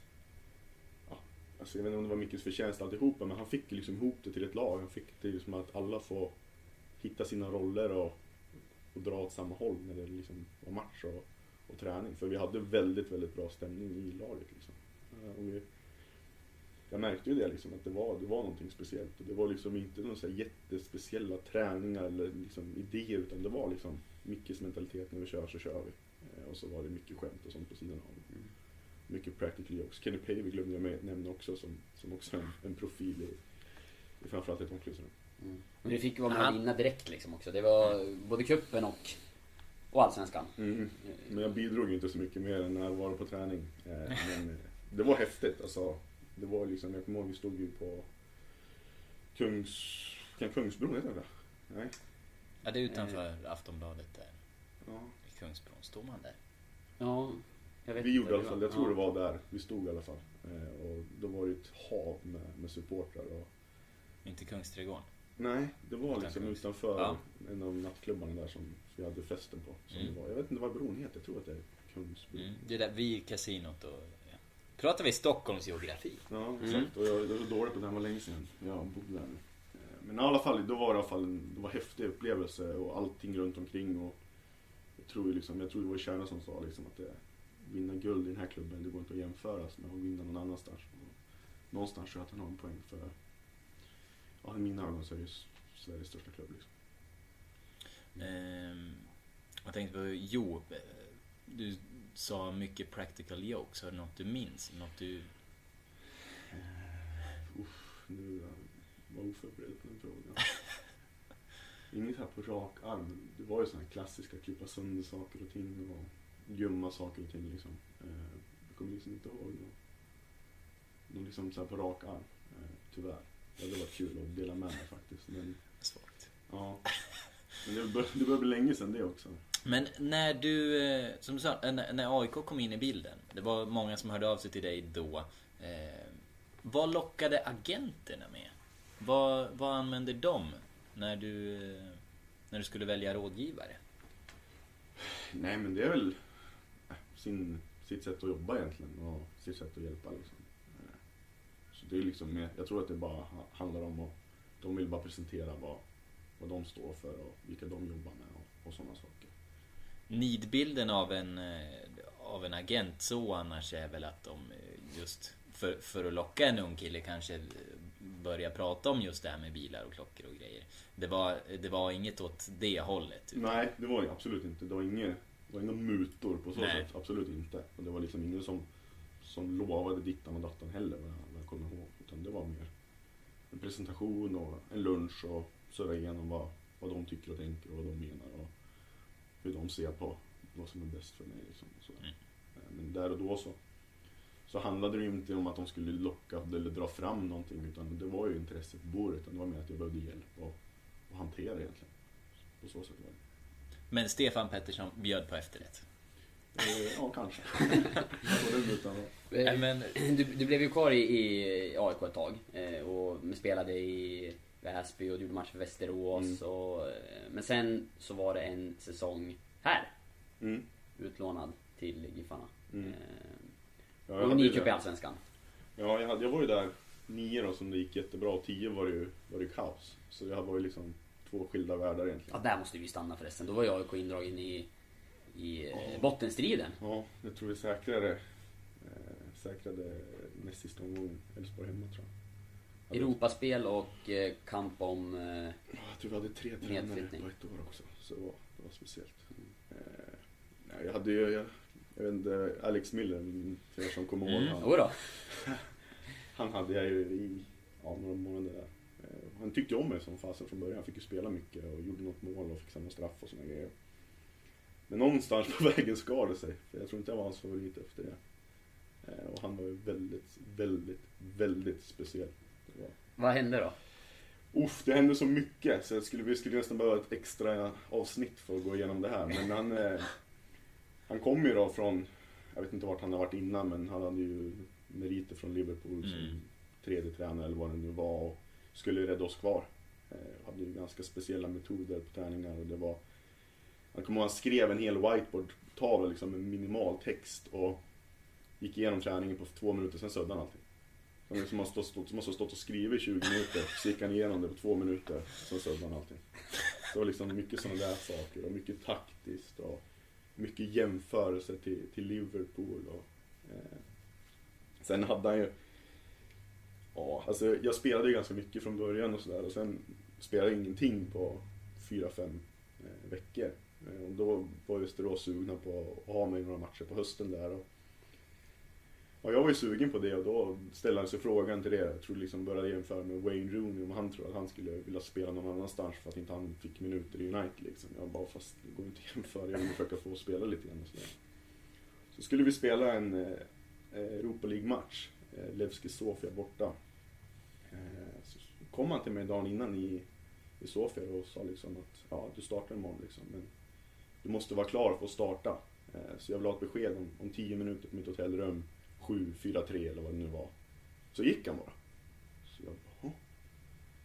ja, alltså jag vet inte om det var Mickes förtjänst alltihopa men han fick ju liksom ihop det till ett lag. Han fick det liksom att alla får hitta sina roller och, och dra åt samma håll när det liksom var match och, och träning. För vi hade väldigt, väldigt bra stämning i laget. Liksom. Och vi, jag märkte ju det liksom, att det var, det var någonting speciellt. Och det var liksom inte några så jättespeciella träningar eller liksom idéer utan det var liksom Mickes mentalitet när vi kör så kör vi. Eh, Och så var det mycket skämt och sånt på sidan av. Mm. Mycket practical jokes. Kenny Pavey glömde jag med, nämna också som, som också är en, en profil i, i framförallt ett omklädningsrum. Mm. Men du fick ju vara med och vinna direkt liksom också. Det var både cupen och, och allsvenskan. Mm. Men jag bidrog ju inte så mycket mer än närvaro på träning. Eh, Men eh, det var häftigt alltså. Det var liksom, jag kommer ihåg vi stod ju på Kungs... Kan Kungsbron heta det? Nej? Ja, det är utanför Aftonbladet där. Ja. Kungsbron. Står man där? Ja, jag vet Vi inte gjorde i alla fall, jag tror Ja. det var där. Vi stod i alla fall. Eh, Och då var det ett hav med, med supportrar. Och, Inte Kungsträdgården. nej, det var liksom Kungs- utanför Ja. en av nattklubbarna där som vi hade festen på. Som Mm. det var. Jag vet inte vad bron heter, jag tror att det är Kungsbron. Mm. Det är där vid kasinot och... Ja. Pratar vi Stockholms geografi? Ja, Mm. exakt. Och jag, jag var dålig på det, här var länge sedan. Jag bodde där. Eh, Men i alla fall, då var det i alla fall en, det var en häftig upplevelse och allting runt omkring. Och tror ju liksom, jag tror det var Kärna som sa liksom att det, vinna guld i den här klubben, det går inte att jämföras med att vinna någon annanstans. Någonstans tror jag att han har en poäng för, ja i mina ögon så är det Sveriges största klubb liksom. Ehm, jag tänkte på, jo, eh, du sa mycket practical jokes. Har du något du minns? Något du... Uff, nu är jag var oförberedd på den frågan. Inget här på rak arm. Det var ju sådana här klassiska klippa sönder saker och ting och gömma saker och ting liksom. Eh, Jag kommer liksom inte ihåg något, något liksom så här på rak arm. Eh, Tyvärr. Det hade varit kul att dela med mig faktiskt. Men Svagt. ja. Men det bör- det börjar bli länge sedan det också. Men när du, eh, som du sa, när AIK kom in i bilden. Det var många som hörde av sig till dig då. Eh, vad lockade agenterna med? Vad, vad använde de när du, när du skulle välja rådgivare? Nej men det är väl eh, sin, sitt sätt att jobba egentligen och sitt sätt att hjälpa liksom. Eh, Så det är liksom jag tror att det bara ha- handlar om att de vill bara presentera vad, vad de står för och vilka de jobbar med och, och sådana saker. Nidbilden av en, eh, av en agent så annars är väl att de eh, just för, för att locka en ung kille kanske börjar prata om just det här med bilar och klockor och grejer. Det var, det var inget åt det hållet. utan- Nej, det var det absolut inte. Det var inga, det var inga mutor på så Nej. sätt. Absolut inte. Och det var liksom ingen som, som lovade dittan och dattan heller vad jag, vad jag kommer ihåg. Utan det var mer en presentation och en lunch och surra igenom vad, vad de tycker och tänker och vad de menar och hur de ser på vad som är bäst för mig. Liksom, och sådär. Mm. Men där och då så, så handlade det ju inte om att de skulle locka eller dra fram någonting utan det var ju intresset på bordet. Utan det var mer att jag behövde hjälp och, och hantera egentligen. På så sätt var det. Men Stefan Pettersson bjöd på efterrätt. Eh, Ja, kanske. Eh, men, Du, du blev ju kvar i, i AIK ett tag eh, och spelade i Väsby och du gjorde match för Västerås. Mm. Och, men sen så var det en säsong här, Mm. utlånad till Giffarna. Mm. Ja, och jag, ni gick upp i. Allsvenskan. ja jag, hade, jag var ju där nio då som det gick jättebra och tio var det ju var det ju kaos. Så det var ju liksom två skilda världar Ja, egentligen. där måste vi stanna förresten. Då var ju AIK indragen i, i eh, bottenstriden. Ja, jag tror vi säkrade, eh, säkrade näst sista omgången. Elfsborg hemma tror jag. Hade- Europaspel och eh, kamp om... Eh, Ja, Jag tror vi hade tre tränare på ett år också. Så det var, det var speciellt. Eh, nej, jag hade ju, jag, jag vet inte, Alex Miller, för er som kommer ihåg Mm. han. jodå. Han hade jag ju i ja, några månader där. Eh, Han tyckte om mig som fasen från början. Han fick ju spela mycket och gjorde något mål och fick samma straff och såna grejer. Men någonstans på vägen skar det sig. För jag tror inte jag var hans favorit efter det. Eh, och han var ju väldigt, väldigt, väldigt speciell. Vad hände då? Uff, det hände så mycket så jag skulle, vi skulle nästan behöva ett extra avsnitt för att gå igenom det här. Men han, eh, han kom ju då från, jag vet inte vart han har varit innan, men han hade ju meriter från Liverpool som Mm. tredje tränare eller vad det nu var och skulle rädda oss kvar. Eh, hade ju ganska speciella metoder på träningar och det var, jag kommer ihåg han skrev en hel whiteboard-tavla liksom med minimal text och gick igenom träningen på två minuter, sen södde han allting. Som som har stått, stått, som har stått och skrivit i 20 minuter, så gick han igenom det på två minuter, sen södde han allting. Det var liksom mycket sådana där saker och mycket taktiskt och mycket jämförelse till, till Liverpool och eh, Sen hade han ju Ja, alltså jag spelade ju ganska mycket från början och sådär och sen spelade jag ingenting på fyra fem eh, veckor. Eh, och då var Västerås sugna på att ha mig i några matcher på hösten där. Och, Ja, jag var ju sugen på det och då ställde han sig frågan till det. Jag tror liksom började jämföra med Wayne Rooney om han tror att han skulle vilja spela någon annanstans för att inte han fick minuter i United liksom. Jag bara fast det går inte att jämföra, jag vill försöka få spela lite grann och sådär. Så skulle vi spela en eh, eh Europa League-match, eh, Levski Sofia borta. Eh, så kom han till mig dagen innan i, i Sofia och sa liksom att ja, du startar imorgon liksom, men du måste vara klar för att starta. Eh, så jag vill ha ett besked om, om 10 minuter på mitt hotellrum, 7, 4, 3 eller vad det nu var. Så gick han bara. Så jag bara, "Hå?"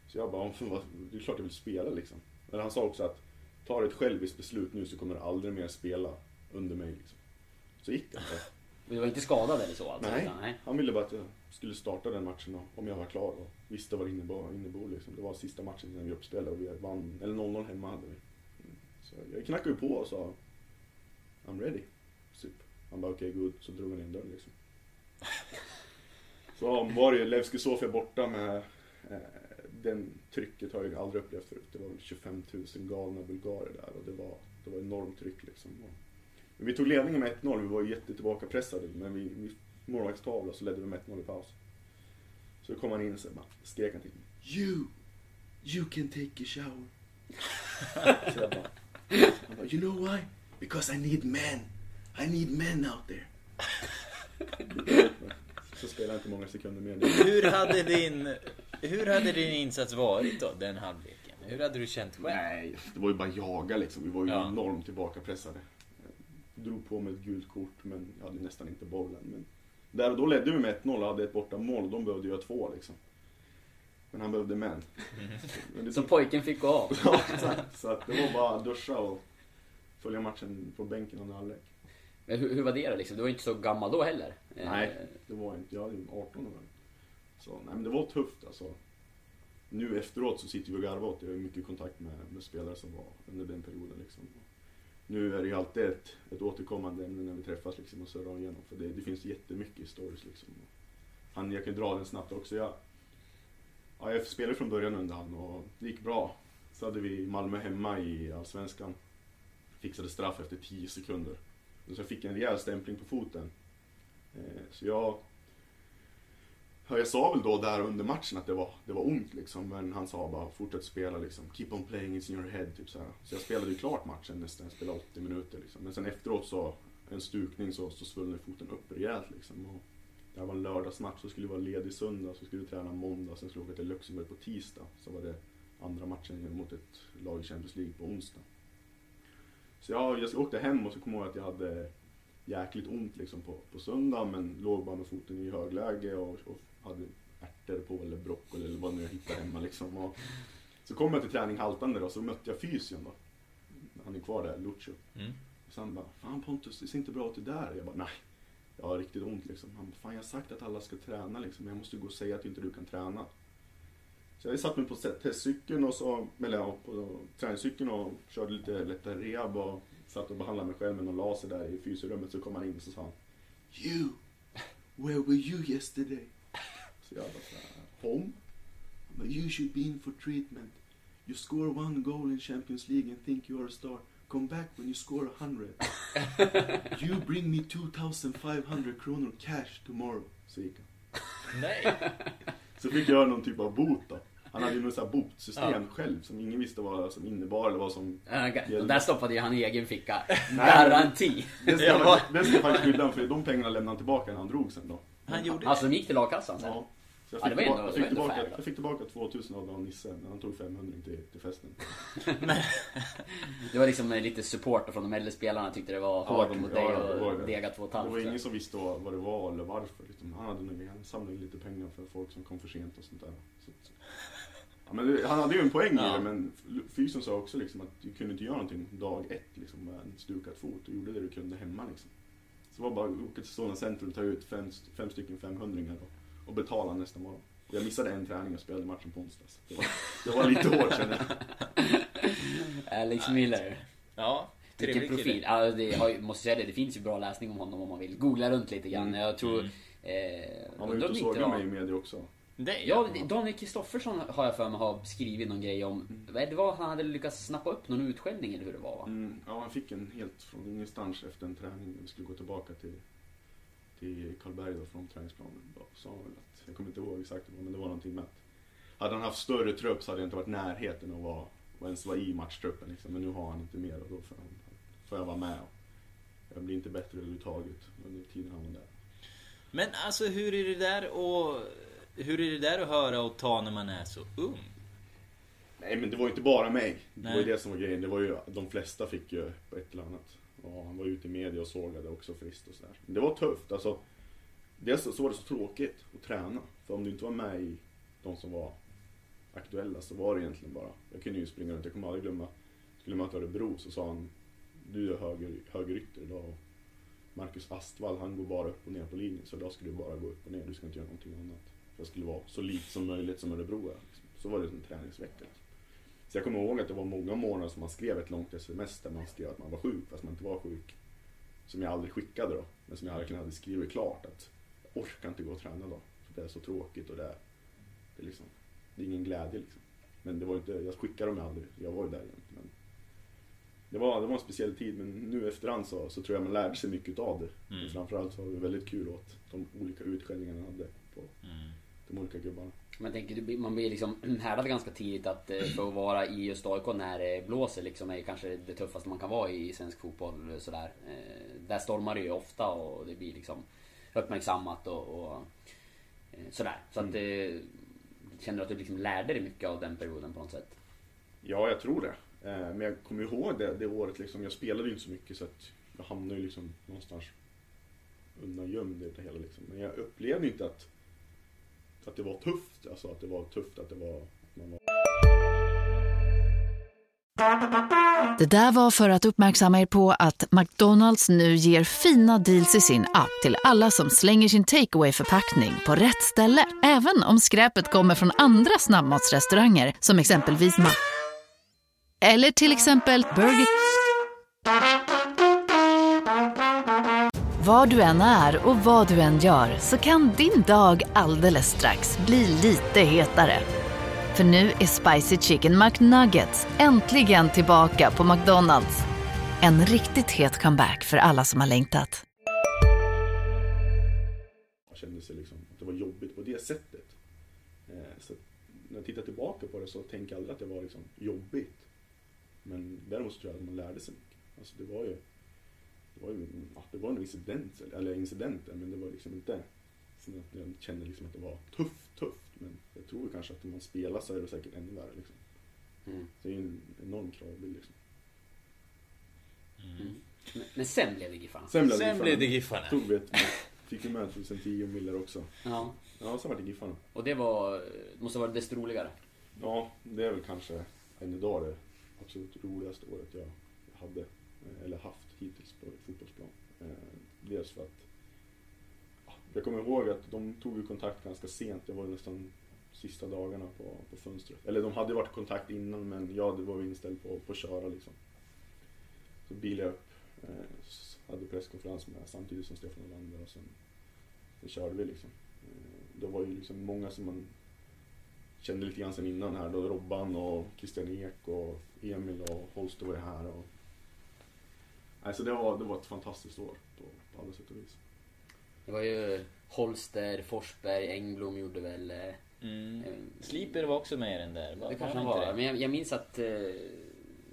Så jag bara, "Men vad- det är klart jag vill spela liksom. Men han sa också att tar ett själviskt beslut nu så kommer du aldrig mer spela under mig liksom. Så gick han. Du var inte skadad eller så alltså? Nej. utan- nej. Han ville bara att jag skulle starta den matchen och- om jag var klar och visste vad det innebar. innebar liksom. Det var sista matchen innan gruppspel och vi vann, eller 0-0 hemma hade vi. Så jag knackade ju på och sa I'm ready. Typ. Han bara okej, good. Så drog han in dörren liksom. Så var det ju Levski Sofia borta med eh, den trycket har jag aldrig upplevt förut. Det var väl 25 000 galna bulgarer där och det var, det var enormt tryck liksom. Men vi tog ledningen med 1-0, vi var jättetillbakapressade men vi, vi målvaktstavla så ledde vi med 1-0 i paus. Så kom han in och så bara skrek han till mig. You! You can take a shower. så jag bara, han bara, you know why? Because I need men. I need men out there. så spelade jag inte många sekunder mer. Hur hade din, hur hade din insats varit då, den halvleken? Hur hade du känt själv? Nej, det var ju bara jaga liksom. Vi var ju Ja. enormt tillbakapressade. Jag drog på mig ett gult kort men jag hade nästan inte bollen. Men där och då ledde vi med 1-0 och hade ett borta mål. De behövde göra två liksom. Men han behövde män. Men det Så pojken fick gå av? Ja, exakt. Så att det var bara att duscha och följa matchen på bänken under halvlek. Men hur, hur var det då liksom? Du var inte så gammal då heller? Eh, nej, det var inte. Jag var 18 år. Så nej, men det var tufft alltså. Nu efteråt så sitter vi och garvar åt det. Jag har mycket kontakt med, med spelare som var under den perioden liksom. Nu är det ju alltid ett, ett återkommande ämne när vi träffas liksom och surrar igenom. För det, det finns jättemycket stories liksom. Han, jag kan dra den snabbt också. Jag, ja, jag spelade från början under han och det gick bra. Så hade vi Malmö hemma i Allsvenskan. Fixade straff efter 10 sekunder. Så jag fick en rejäl stämpling på foten. Eh, så jag... Jag sa väl då där under matchen att det var, det var ont liksom. Men han sa bara fortsätt spela liksom. Keep on playing, it's in your head. Typ så, här. så jag spelade ju klart matchen nästan. Jag spelade 80 minuter liksom. Men sen efteråt så, en stukning så, så svullnade foten upp rejält liksom. Och det här var en lördagsmatch, så skulle vi vara ledig söndag, så skulle vi träna måndag, sen skulle vi åka till Luxemburg på tisdag. Så var det andra matchen mot ett lag i Champions League på onsdag. Så jag, jag åkte hem och så kom jag ihåg att jag hade jäkligt ont liksom på, på söndag men låg bara med foten i högläge och, och hade ärtor på eller broccoli eller vad nu jag hittade hemma liksom. Och så kom jag till träning haltande då, så mötte jag fysion då. Han är kvar där, Lucio. Mm. Och han bara, fan Pontus det ser inte bra ut det där. Jag bara, nej. Jag har riktigt ont liksom. Han bara, fan jag har sagt att alla ska träna liksom. Men jag måste gå och säga att inte du kan träna. Så jag satt mig på testcykeln och så, eller ja, på träningscykeln och körde lite lättare rehab och satt och behandlade mig själv med någon laser där i fysrummet. Så kom han in och så sa han You, where were you yesterday? Så jag bara såhär, home? Bara, you should be in for treatment. You score one goal in Champions League and think you are a star. Come back when you score a hundred. you bring me 2500 kronor cash tomorrow. Så gick han. Nej. Så fick jag någon typ av bot då. Han hade ju något sånt här botsystem själv som ingen visste vad som innebar eller vad som Och där stoppade ju han i egen ficka. Garanti. Det ska, jag, det ska skydda honom för de pengarna lämnade han tillbaka när han drog sen då. Han gjorde Alltså de gick till lagkassan sen? Ja. Så Ja, jag, fick tillbaka, ändå- jag, fick tillbaka, fair, jag fick tillbaka 2000 av Nisse när han tog 500 till, till festen. Det var liksom eh, lite support från de äldre spelarna tyckte det var hårt de- mot ja, dig det var och det. dega två och Det var ingen som visste vad, det var eller varför. Liksom. Han, hade nog, han samlade in lite pengar för folk som kom för sent och sånt där. Så, så. Ja, men han hade ju en poäng Ja. i det men fysen sa också liksom att du kunde inte göra någonting dag ett liksom, med en stukad fot. Du gjorde det du kunde hemma liksom. Så det var bara att åka till Solna centrum och ta ut fem, fem stycken 500 och, och betala nästa morgon. Jag missade en träning och spelade matchen på onsdags. Det var, det var lite hårt känner jag. Alex Miller. Ja, Vilken profil. Ja, det, ju- måste säga det, det finns ju bra läsning om honom om man vill googla runt lite grann. Mm. Jag tror... Mm. Eh, Han var ute och sågade mig i media också. Det är Ja. Daniel Kristoffersson har jag för mig har skrivit någon grej om. Vad det var han hade lyckats snappa upp någon utskällning eller hur det var va? Mm, ja, han fick en helt från ingenstans efter en träning. Vi skulle gå tillbaka till, till Karlberg då från träningsplanen. Då sa han väl att, jag kommer inte ihåg exakt vad, men det var någonting med att hade han haft större trupp så hade jag inte varit närheten att och ens vara i matchtruppen. Liksom. Men nu har han inte mer och då får, han, får jag vara med. Och jag blir inte bättre överhuvudtaget under tiden han var där. Men alltså hur är det där och hur är det där att höra och ta när man är så ung? Nej men det var ju inte bara mig. Det var Nej. ju det som var grejen. Det var ju, de flesta fick ju på ett eller annat. Och han var ute i media och sågade också friskt och sådär. Men det var tufft. Alltså, dels så var det så tråkigt att träna. För om du inte var med i de som var aktuella så var det egentligen bara. Jag kunde ju springa runt. Jag kommer aldrig glömma. Skulle möta Örebro så sa han Du är höger, högerytter idag. Marcus Astvall han går bara upp och ner på linjen. Så idag ska du bara gå upp och ner. Du ska inte göra någonting annat. Jag skulle vara så lik som möjligt som Örebro är. Liksom. Så var det en träningsvecka. Liksom. Så jag kommer ihåg att det var många månader som man skrev ett långt sms där man skrev att man var sjuk fast man inte var sjuk. Som jag aldrig skickade då. Men som jag verkligen hade skrivit klart att jag orkar inte gå och träna då. För det är så tråkigt och det är, det är, liksom, det är ingen glädje liksom. Men det var inte, jag skickade dem aldrig. Jag var ju där. Men det var, det var en speciell tid men nu efterhand så, så tror jag man lärde sig mycket av det. Mm. Men framförallt så var det väldigt kul åt de olika utskällningarna jag hade på Mm. De olika gubbarna. Man tänker, du man blir liksom härdad ganska tidigt att eh, för att vara i just AIK när det blåser liksom är kanske det tuffaste man kan vara i svensk fotboll. Sådär. Eh, Där stormar det ju ofta och det blir liksom uppmärksammat och, och eh, sådär. Så att eh, Känner du att du liksom lärde dig mycket av den perioden på något sätt? Ja, jag tror det. Men jag kommer ihåg det, det året liksom. Jag spelade ju inte så mycket så att jag hamnade ju liksom någonstans undangömd i det hela liksom. Men jag upplevde inte att, att det var tufft. Alltså att det var tufft att det var... Man var... Det där var för att uppmärksamma er på att McDonalds nu ger fina deals i sin app till alla som slänger sin takeaway förpackning på rätt ställe. Även om skräpet kommer från andra snabbmatsrestauranger som exempelvis Ma... Eller till exempel Burger... Var du än är och vad du än gör så kan din dag alldeles strax bli lite hetare. För nu är Spicy Chicken McNuggets äntligen tillbaka på McDonalds. En riktigt het comeback för alla som har längtat. Jag kände sig liksom att det var jobbigt på det sättet. Eh, så när jag tittar tillbaka på det så tänker jag aldrig att det var liksom jobbigt. Men däremot så tror jag att man lärde sig mycket. Alltså det var ju det var ju ja, det var en incident, eller incidenter, men det var liksom inte så att jag kände liksom att det var tufft, tufft. Men jag tror kanske att om man spelar så är det säkert ännu värre liksom. Mm. Det är ju en enorm kravbild liksom. Men, men sen blev det Giffarna. Sen blev det Sen Giffarna. blev det Giffarna. Tog vi ett, fick ju med 2010 Miller också. Ja. Ja, sen var det Giffarna. Och det var, det måste ha varit desto roligare. Ja, det är väl kanske än idag det absolut roligaste året jag hade, eller haft hittills på fotbollsplan. Eh, Dels för att jag kommer ihåg att de tog ju kontakt ganska sent, det var nästan sista dagarna på, på fönstret. Eller de hade varit i kontakt innan men jag var inställd på, på att köra liksom. Så bilade jag upp, eh, hade presskonferens med samtidigt som Stefan Olander och sen, sen körde vi liksom. Eh, Det var ju liksom många som man kände lite grann sen innan här då Robban och Christian Ek och Emil och Holst var ju här och Alltså det var, det var ett fantastiskt år på, på alla sätt och vis. Det var ju Holster, Forsberg, Engblom gjorde väl eh, Mm. Eh, Sleeper var också med i den där. Det kanske han inte var. det? Men jag, jag minns att eh,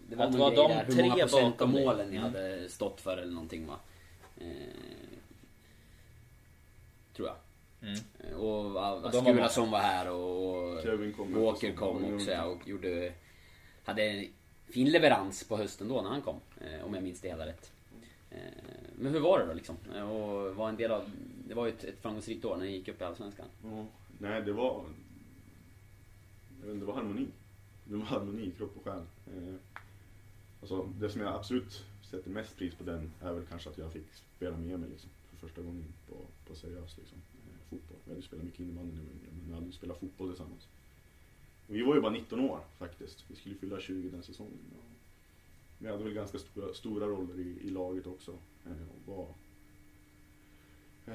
det var Att någon var grej de där, hur tre många procent av målen ni Mm. hade stått för eller någonting va. Eh, tror jag. Mm. Eh, Och, och, Och de var Skulason var här och, och Kevin kom Walker kom också och gjorde... Hade en fin leverans på hösten då när han kom. Eh, om jag minns det hela rätt. Eh, men hur var det då liksom? Och var en del av... Det var ju ett, ett framgångsrikt år när ni gick upp i Allsvenskan. Ja, nej det var... Jag vet inte, det var harmoni. Det var harmoni, kropp och själ. Eh, alltså, det som jag absolut sätter mest pris på den är väl kanske att jag fick spela med Emil liksom, för första gången på, på seriöst liksom, fotboll. Vi hade spelat mycket innebandy när vi var yngre, men vi hade spelat fotboll tillsammans. Vi var ju bara 19 år faktiskt. Vi skulle fylla 20 den säsongen. Vi hade väl ganska stora, stora roller i, i laget också. Eh, och var,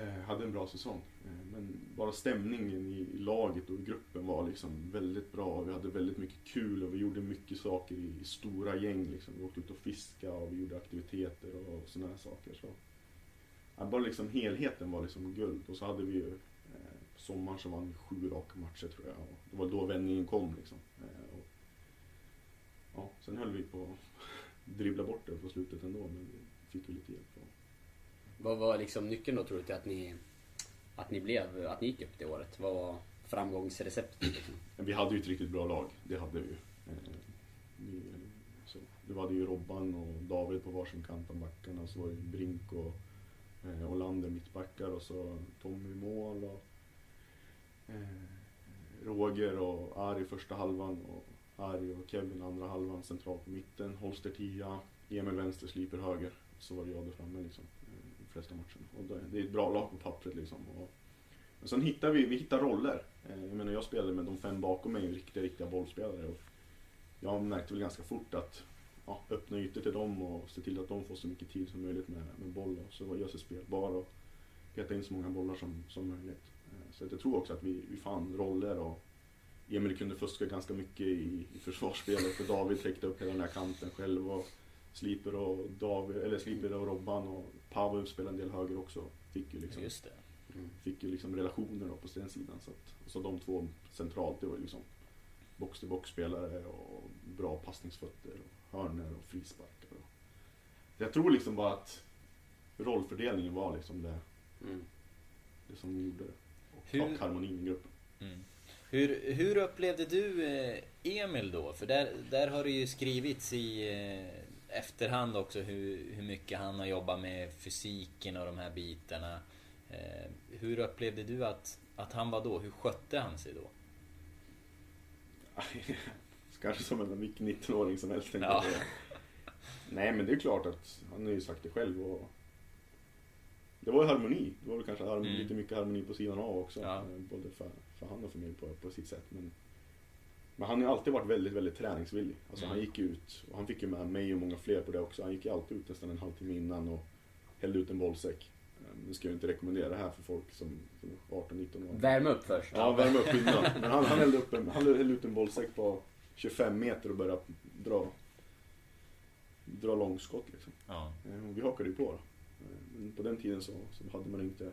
eh, hade en bra säsong. Eh, men bara stämningen i, i laget och i gruppen var liksom väldigt bra. Vi hade väldigt mycket kul och vi gjorde mycket saker i, i stora gäng. Liksom. Vi åkte ut och fiskade och vi gjorde aktiviteter och sådana här saker. Så, ja, bara liksom helheten var liksom guld. Och så hade vi ju sommaren så vann vi sju raka matcher tror jag. Och det var då vändningen kom liksom. Eh, och, ja, sen höll vi på att dribbla bort det på slutet ändå men vi fick ju lite hjälp. Vad var liksom nyckeln då tror du till att ni... Att ni blev... Att ni gick upp det året? Vad var framgångsreceptet liksom? Vi hade ju ett riktigt bra lag, det hade vi ju. Eh, vi, så, var det ju Robban och David på varsin kant av backarna, så var det Brink och eh, Olander mittbackar och så Tommy mål och Eh, Roger och Ari första halvan och Ari och Kevin andra halvan centralt på mitten, Holster tia, Emil vänster, Sliper höger. Så var det jag där framme liksom, eh, de flesta matcherna. Och det, det är ett bra lag på pappret liksom. Och, men sen hittar vi, vi hittar roller. Eh, Jag menar jag spelade med de fem bakom mig, riktiga, riktiga bollspelare. Och jag märkte väl ganska fort att ja, öppna ytor till dem och se till att de får så mycket tid som möjligt med, med boll. Så gör sig spelbar och peta in så många bollar som, som möjligt. Så att jag tror också att vi, vi fann roller och Emil kunde fuska ganska mycket i, i försvarsspelet för David täckte upp hela den här kanten själv. Och Sliper och, David, eller Sliper och Robban och Pavel spelade en del höger också. Fick ju liksom Just det. fick ju liksom relationer då på den sidan. Så, att, så de två centralt, det var liksom box-till-box spelare och bra passningsfötter och hörnor och frisparkar. Och. Jag tror liksom bara att rollfördelningen var liksom det, Mm. det som gjorde det. Hur- och harmonin i gruppen. Mm. Hur, hur upplevde du eh, Emil då? För där, där har det ju skrivits i eh, efterhand också hur, hur mycket han har jobbat med fysiken och de här bitarna. Eh, hur upplevde du att, att han var då? Hur skötte han sig då? Kanske som en vilken 19-åring som helst Ja. Nej men det är klart att han har ju sagt det själv och det var ju harmoni. Det var väl kanske harmoni, Mm. lite mycket harmoni på sidan av också. Ja. Eh, Både för, för han och för mig på, på sitt sätt. Men, men han har alltid varit väldigt, väldigt träningsvillig. Alltså Mm. han gick ut, och han fick ju med mig och många fler på det också. Han gick ju alltid ut nästan en halvtimme innan och hällde ut en bollsäck. Eh, Nu ska jag inte rekommendera det här för folk som, som är 18-19 år. Värm upp först. Ja, värma upp innan. Men han, han, hällde upp en, han hällde ut en bollsäck på 25 meter och började dra, dra långskott liksom. Ja. Eh, Och vi hakade ju på då. Eh, Men på den tiden så, så hade man inte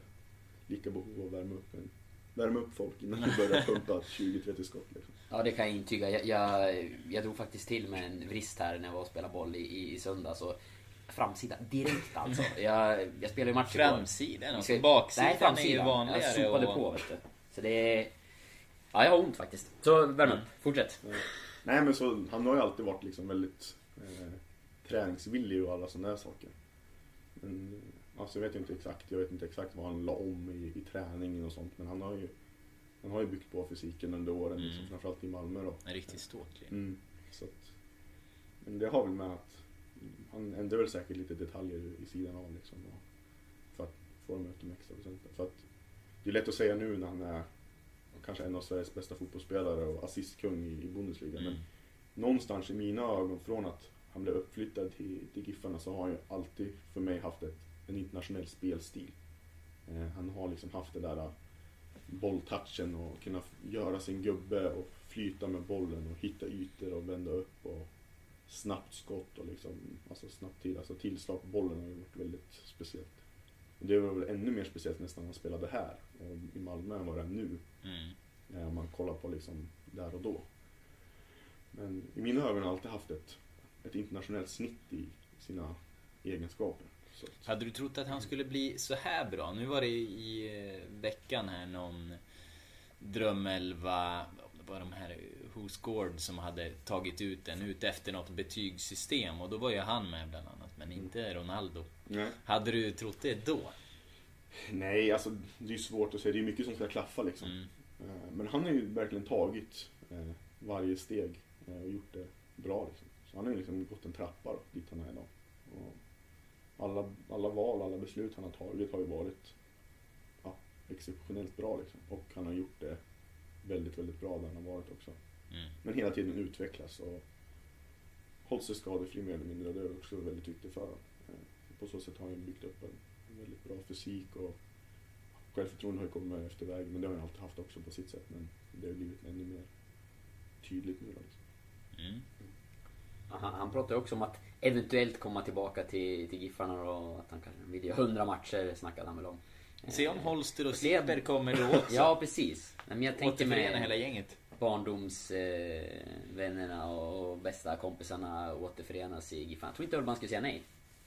lika behov av att värma upp, en, värma upp folk innan vi började pumpa 20-30 skott. Liksom. Ja, det kan jag intyga. Jag, jag, jag drog faktiskt till med en vrist här när jag var och spelade boll i, i, söndags. Och framsida direkt alltså. Jag, jag spelade ju match igår. Framsidan? Alltså baksidan Nej, är ju framsidan. vanligare. Jag sopade och- på vet du. Så det är... Ja, jag har ont faktiskt. Så värm upp. Fortsätt. Eh, Nej men så, han har ju alltid varit liksom väldigt eh, träningsvillig och alla sådana där saker. Men, eh, alltså jag vet inte exakt, jag vet inte exakt vad han la om i, i träningen och sånt. Men han har ju, han har ju byggt på fysiken under åren, Mm. liksom, framförallt i Malmö då. En riktigt ståtlig. Mm. Så att, men det har väl med att han ändrar väl säkert lite detaljer i sidan av liksom. För att få dem ut de extra procenten. För att det är lätt att säga nu när han är kanske en av Sveriges bästa fotbollsspelare och assistkung i, i Bundesliga. Mm. Men någonstans i mina ögon, från att han blev uppflyttad till, till Giffarna så har han ju alltid för mig haft ett, en internationell spelstil. Eh, han har liksom haft det där eh, bolltouchen och kunna göra sin gubbe och flyta med bollen och hitta ytor och vända upp och snabbt skott och liksom, alltså snabbt tid, alltså tillslag på bollen har ju varit väldigt speciellt. Och det var väl ännu mer speciellt nästan när han spelade här och i Malmö än vad det är nu. Mm. eh, om man kollar på liksom där och då. Men i mina ögon har han alltid haft ett, ett internationellt snitt i sina egenskaper. Hade du trott att han skulle bli så här bra? Nu var det i eh, veckan här någon drömelva, det var de här Who Scored som hade tagit ut den ut efter något betygssystem och då var ju han med bland annat, men inte Ronaldo. Nej. Hade du trott det då? Nej, alltså det är svårt att säga. Det är mycket som ska klaffa liksom. Mm. Eh, Men han har ju verkligen tagit eh, varje steg eh, och gjort det bra. Liksom. Så han har ju liksom gått en trappa då, dit han är idag. Och alla, alla val, alla beslut han har tagit har ju varit ja, exceptionellt bra. Liksom. Och han har gjort det väldigt, väldigt bra där han har varit också. Mm. Men hela tiden utvecklas och hållit sig skadefri mer eller mindre. Och det är också väldigt viktigt för honom. Eh, På så sätt har han byggt upp en, en väldigt bra fysik och självförtroende har ju kommit efter vägen. Men det har han alltid haft också på sitt sätt. Men det har blivit ännu mer tydligt nu då. Liksom. Mm. Han, han pratar ju också om att eventuellt komma tillbaka till, till Giffarna och att han kanske vill göra 100 matcher snackade han väl om. Se om Holster och Silber kommer då också. Ja precis. Men jag tänker med hela gänget. barndomsvännerna eh, och bästa kompisarna återförenas i Giffarna. Jag tror inte Urban skulle säga nej.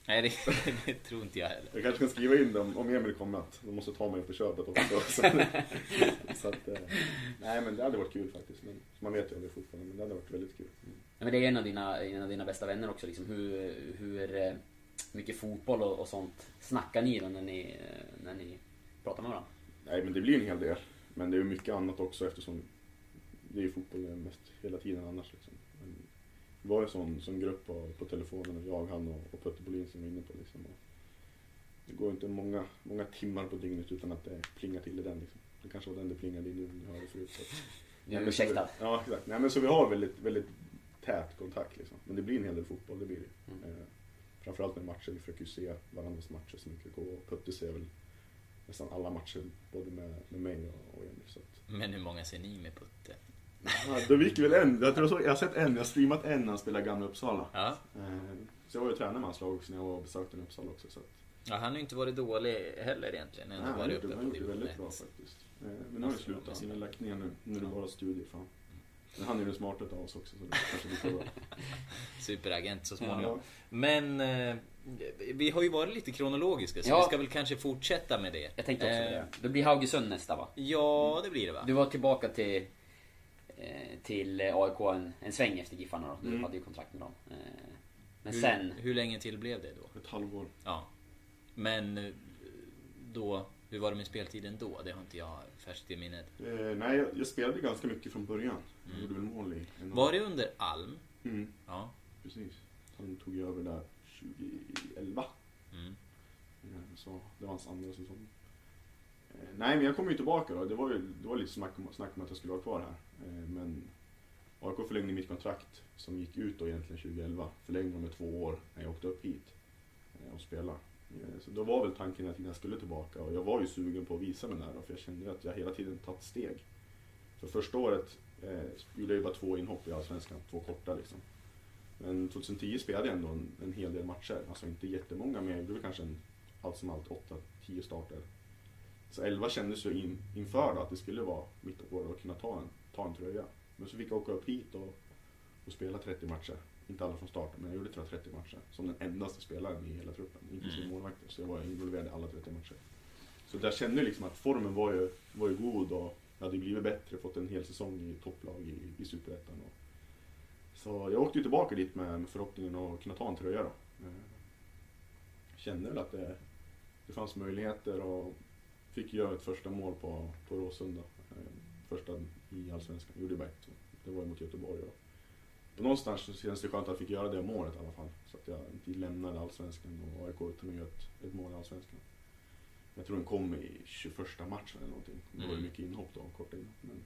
Nej, det, det tror inte jag heller. Jag kanske kan skriva in dem om Emil kommer att de måste ta mig på köpet också. så, så att, eh, nej men det hade varit kul faktiskt. Men, man vet ju aldrig fortfarande men det hade varit väldigt kul. Mm. Ja, Men det är en av dina, en av dina bästa vänner också. Liksom. Hur, hur eh, mycket fotboll och, och sånt snackar ni då när ni, eh, när ni pratar med varandra? Nej men det blir en hel del. Men det är mycket annat också eftersom det är fotboll mest hela tiden annars. Liksom. Vi var ju en sån, sån grupp på, på telefonen, och jag, han och, och Putte Bolin som var inne på. Liksom. Och det går inte många, många timmar på dygnet utan att det plingar till i den. Liksom. Det kanske var den det plingade i nu, ni hörde förut. Så. Du är ursäktad. Ja, exakt. Nej, men så vi har väldigt, väldigt tät kontakt liksom. Men det blir en hel del fotboll, det blir det. Mm. Eh, framförallt med matcher, vi försöker ju se varandras matcher så mycket det går. Och Putte ser väl nästan alla matcher, både med, med mig och, och Emil. Så att, Men hur många ser ni med Putte? Ja, då gick väl en, jag, tror jag, såg, jag har sett en, jag har streamat en när han spelar Gamla Uppsala. Ja. Eh, så jag var ju tränare med hans lag också när jag var besökte Uppsala också. Så att, ja, han har ju inte varit dålig heller egentligen. nej, han har varit uppe han väldigt bra 1. faktiskt. Eh, men nu har han ju slutat, han har lagt ner nu, nu är det bara studier för honom. Men han är ju den smartaste av oss också så det kanske blir bra. Superagent så småningom. Ja. Men eh, vi har ju varit lite kronologiska så Ja. vi ska väl kanske fortsätta med det. Jag tänkte också Eh, det. Det blir Haugesund nästa va? Ja, det blir det va? Du var tillbaka till, till eh, AIK en, en sväng efter Giffarna då. Du Mm. hade ju kontrakt med dem. Eh, Men hur, sen... Hur länge till blev det då? Ett halvår. Ja. Men eh, då, hur var det med speltiden då? Det har inte jag färskt i minnet. Eh, nej, jag, jag spelade ganska mycket från början. Jag Mm. gjorde väl mål i en Var det under Alm? Mm, Ja. precis. Han tog över där 2011. Mm. Så det var hans andra säsong. Nej, men jag kom ju tillbaka då. Det var ju det var lite snack om, snack om att jag skulle vara kvar här. Eh, men AIK förlängde mitt kontrakt som gick ut då egentligen 2011. Förlängde med två år när jag åkte upp hit eh, och spelade. Eh, så då var väl tanken att jag skulle tillbaka och jag var ju sugen på att visa mig där då, för jag kände att jag hela tiden tagit steg. För första året eh, gjorde jag ju bara två inhopp i Allsvenskan, två korta liksom. Men 2010 spelade jag ändå en, en hel del matcher, alltså inte jättemånga men jag gjorde väl kanske en, allt som allt 8-10 starter. Så 11 kändes ju in, inför då att det skulle vara mitt år att kunna ta en, ta en tröja. Men så fick jag åka upp hit och, och spela 30 matcher. Inte alla från starten, men jag gjorde tror jag 30 matcher. Som den endaste spelaren i hela truppen, inklusive Mm. målvakter. Så jag var involverad i alla 30 matcher. Så där kände jag liksom att formen var ju, var ju god och jag hade blivit bättre, fått en hel säsong i topplag i, i Superettan. Så jag åkte ju tillbaka dit med, med förhoppningen att kunna ta en tröja då. Eh, Kände väl att det, det fanns möjligheter och fick göra ett första mål på, på Råsunda. Första i Allsvenskan, gjorde bara ett. Det var mot Göteborg. Och på någonstans så känns det skönt att jag fick göra det målet i alla fall. Så att jag inte lämnade Allsvenskan och AIK utan att göra ett, ett mål i Allsvenskan. Jag tror den kom i 21 matchen eller någonting. Det var ju Mm. mycket inhopp då, korta inhopp. Men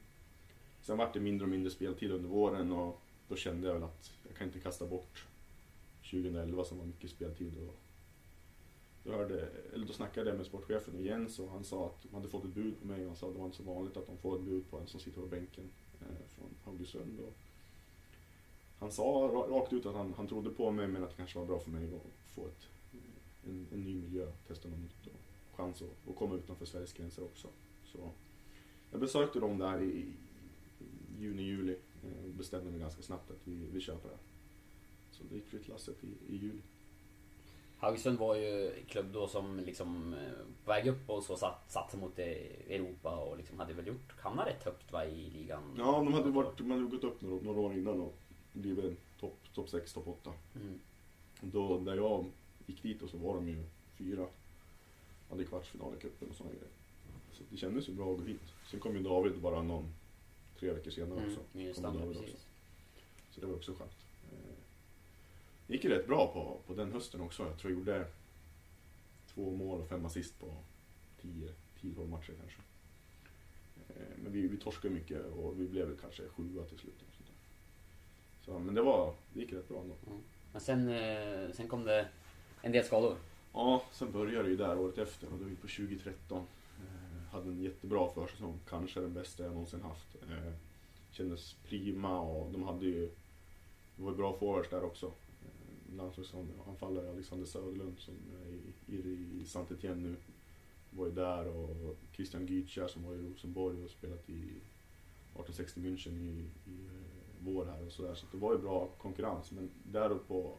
sen var det mindre och mindre speltid under våren och då kände jag väl att jag kan inte kasta bort 2011 som var mycket speltid. Och då, hörde, eller då snackade jag med sportchefen och Jens och han sa att de hade fått ett bud på mig och han sa att det var inte så vanligt att de får ett bud på en som sitter på bänken eh, från Haugesund. Och han sa rakt ut att han, han trodde på mig men att det kanske var bra för mig att få ett, eh, en, en ny miljö, testa något nytt och chans att, att komma utanför Sveriges gränser också. Så jag besökte dem där i, juni, juli. Eh, och bestämde mig ganska snabbt att vi, vi på det. Så det gick flyttlasset i, i juli. Haugesund var ju klubb då som liksom eh, på väg upp och så satt, satt mot Europa och liksom hade väl gjort, hamnat rätt högt va, i ligan? Ja, de hade, varit, de hade gått upp några, några år innan och blivit topp top 6, topp 8. Mm. Då, där jag gick dit och så var de ju fyra. Hade kvartsfinal i cupen och sådana grejer. Så det kändes ju bra att gå hit. Sen kom ju David bara någon, tre veckor senare Mm, också. med Kom standard, David precis. också. Så det var också skönt. Det gick ju rätt bra på, på den hösten också. Jag tror jag gjorde två mål och fem assist på 10-12 matcher kanske. Eh, Men vi, vi torskade mycket och vi blev kanske sjua till slut. och sånt där. Så, men det, var, det gick rätt bra ändå. Men sen, eh, sen kom det en del skador. Ja, sen började det ju där året efter och då är vi på 2013. Eh, hade en jättebra försäsong, kanske den bästa jag någonsin haft. Eh, kändes prima och de hade ju, det var ju bra forwards där också. Landslagsanfallare Alexander Söderlund som är i, i, i saint Etienne nu. Var ju där och Christian Gytja som var i Rosenborg och spelat i 1860 München i, i eh, vår här och sådär. Så det var ju bra konkurrens men där uppe på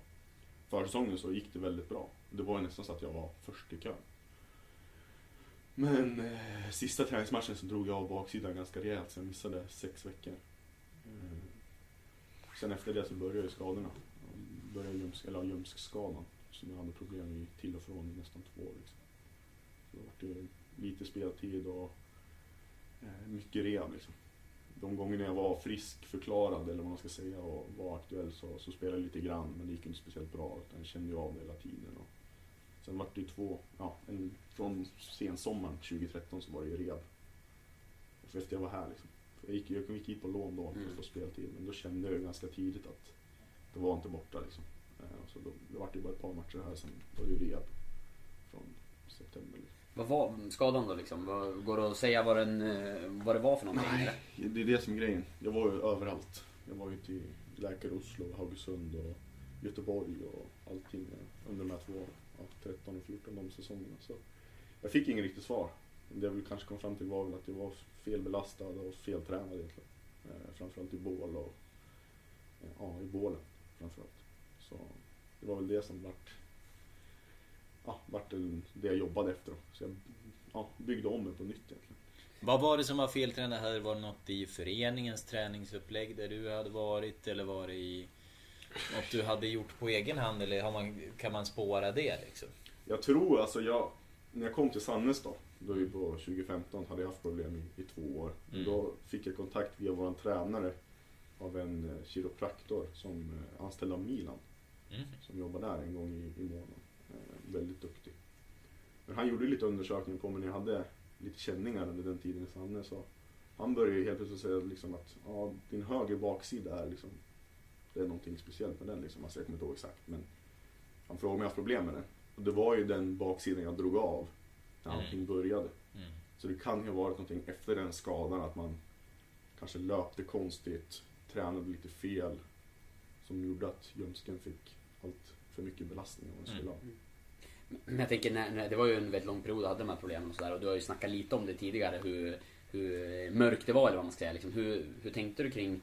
försäsongen så gick det väldigt bra. Det var ju nästan så att jag var först i kön. Men eh, sista träningsmatchen så drog jag av baksidan ganska rejält så jag missade sex veckor. Mm. sen efter det så började ju skadorna. Började ljumsk, eller ljumskskadan som jag hade problem i till och från i nästan två år. Liksom. Så det var eh, lite speltid och eh, mycket rehab liksom. De gångerna jag var frisk förklarad eller vad man ska säga och var aktuell så, så spelade jag lite grann men det gick inte speciellt bra utan jag kände ju av det hela tiden. Och sen var det ju två, ja, en, från sensommaren 2013 så var det ju rehab. Efter jag var här liksom. Jag, gick, jag gick hit på lån då för att få speltid men då kände jag ganska tidigt att det var inte borta liksom. Eh, Så då, det var det ju bara ett par matcher här sen var det ju rehab från september. Liksom. Vad var skadan då liksom? Vad, går det att säga vad, den, eh, vad det var för någonting? Nej, eller? det är det som är grejen. Jag var ju överallt. Jag var ju till Läkare Oslo, Haugesund och Göteborg och allting under de här två, ja, 13 och 14 de säsongerna. Så jag fick ingen riktigt svar. Det jag väl kanske kom fram till var väl att jag var felbelastad och feltränad egentligen. Eh, framförallt i bål och ja, i bålen framförallt. Så det var väl det som vart, ja, vart det jag jobbade efter. Då. Så jag ja, byggde om det på nytt egentligen. Vad var det som var feltränat? Hade det varit något i föreningens träningsupplägg där du hade varit? Eller var det i något du hade gjort på egen hand? Eller man, kan man spåra det liksom? Jag tror alltså jag, när jag kom till Sandnes då, då vi på 2015 hade jag haft problem i, i två år. Mm. Då fick jag kontakt via vår tränare av en eh, kiropraktor som eh, anställd av Milan. Mm. Som jobbar där en gång i, i månaden. Eh, väldigt duktig. Men han gjorde lite undersökningar på mig när jag hade lite känningar under den tiden i Sandnes. Så han började helt plötsligt säga liksom att ja, din höger baksida är liksom, det är någonting speciellt med den. Liksom. Alltså, jag kommer inte ihåg exakt men han frågade om jag haft problem med den. Och det var ju den baksidan jag drog av när Mm. allting började. Mm. Så det kan ju ha varit någonting efter den skadan att man kanske löpte konstigt, tränade lite fel som gjorde att ljumsken fick allt för mycket belastning. Vad den skulle ha. Men jag tänker, när, när, det var ju en väldigt lång period du hade de här problemen och sådär och du har ju snackat lite om det tidigare hur, hur mörkt det var eller vad man ska säga. Liksom, hur, hur tänkte du kring,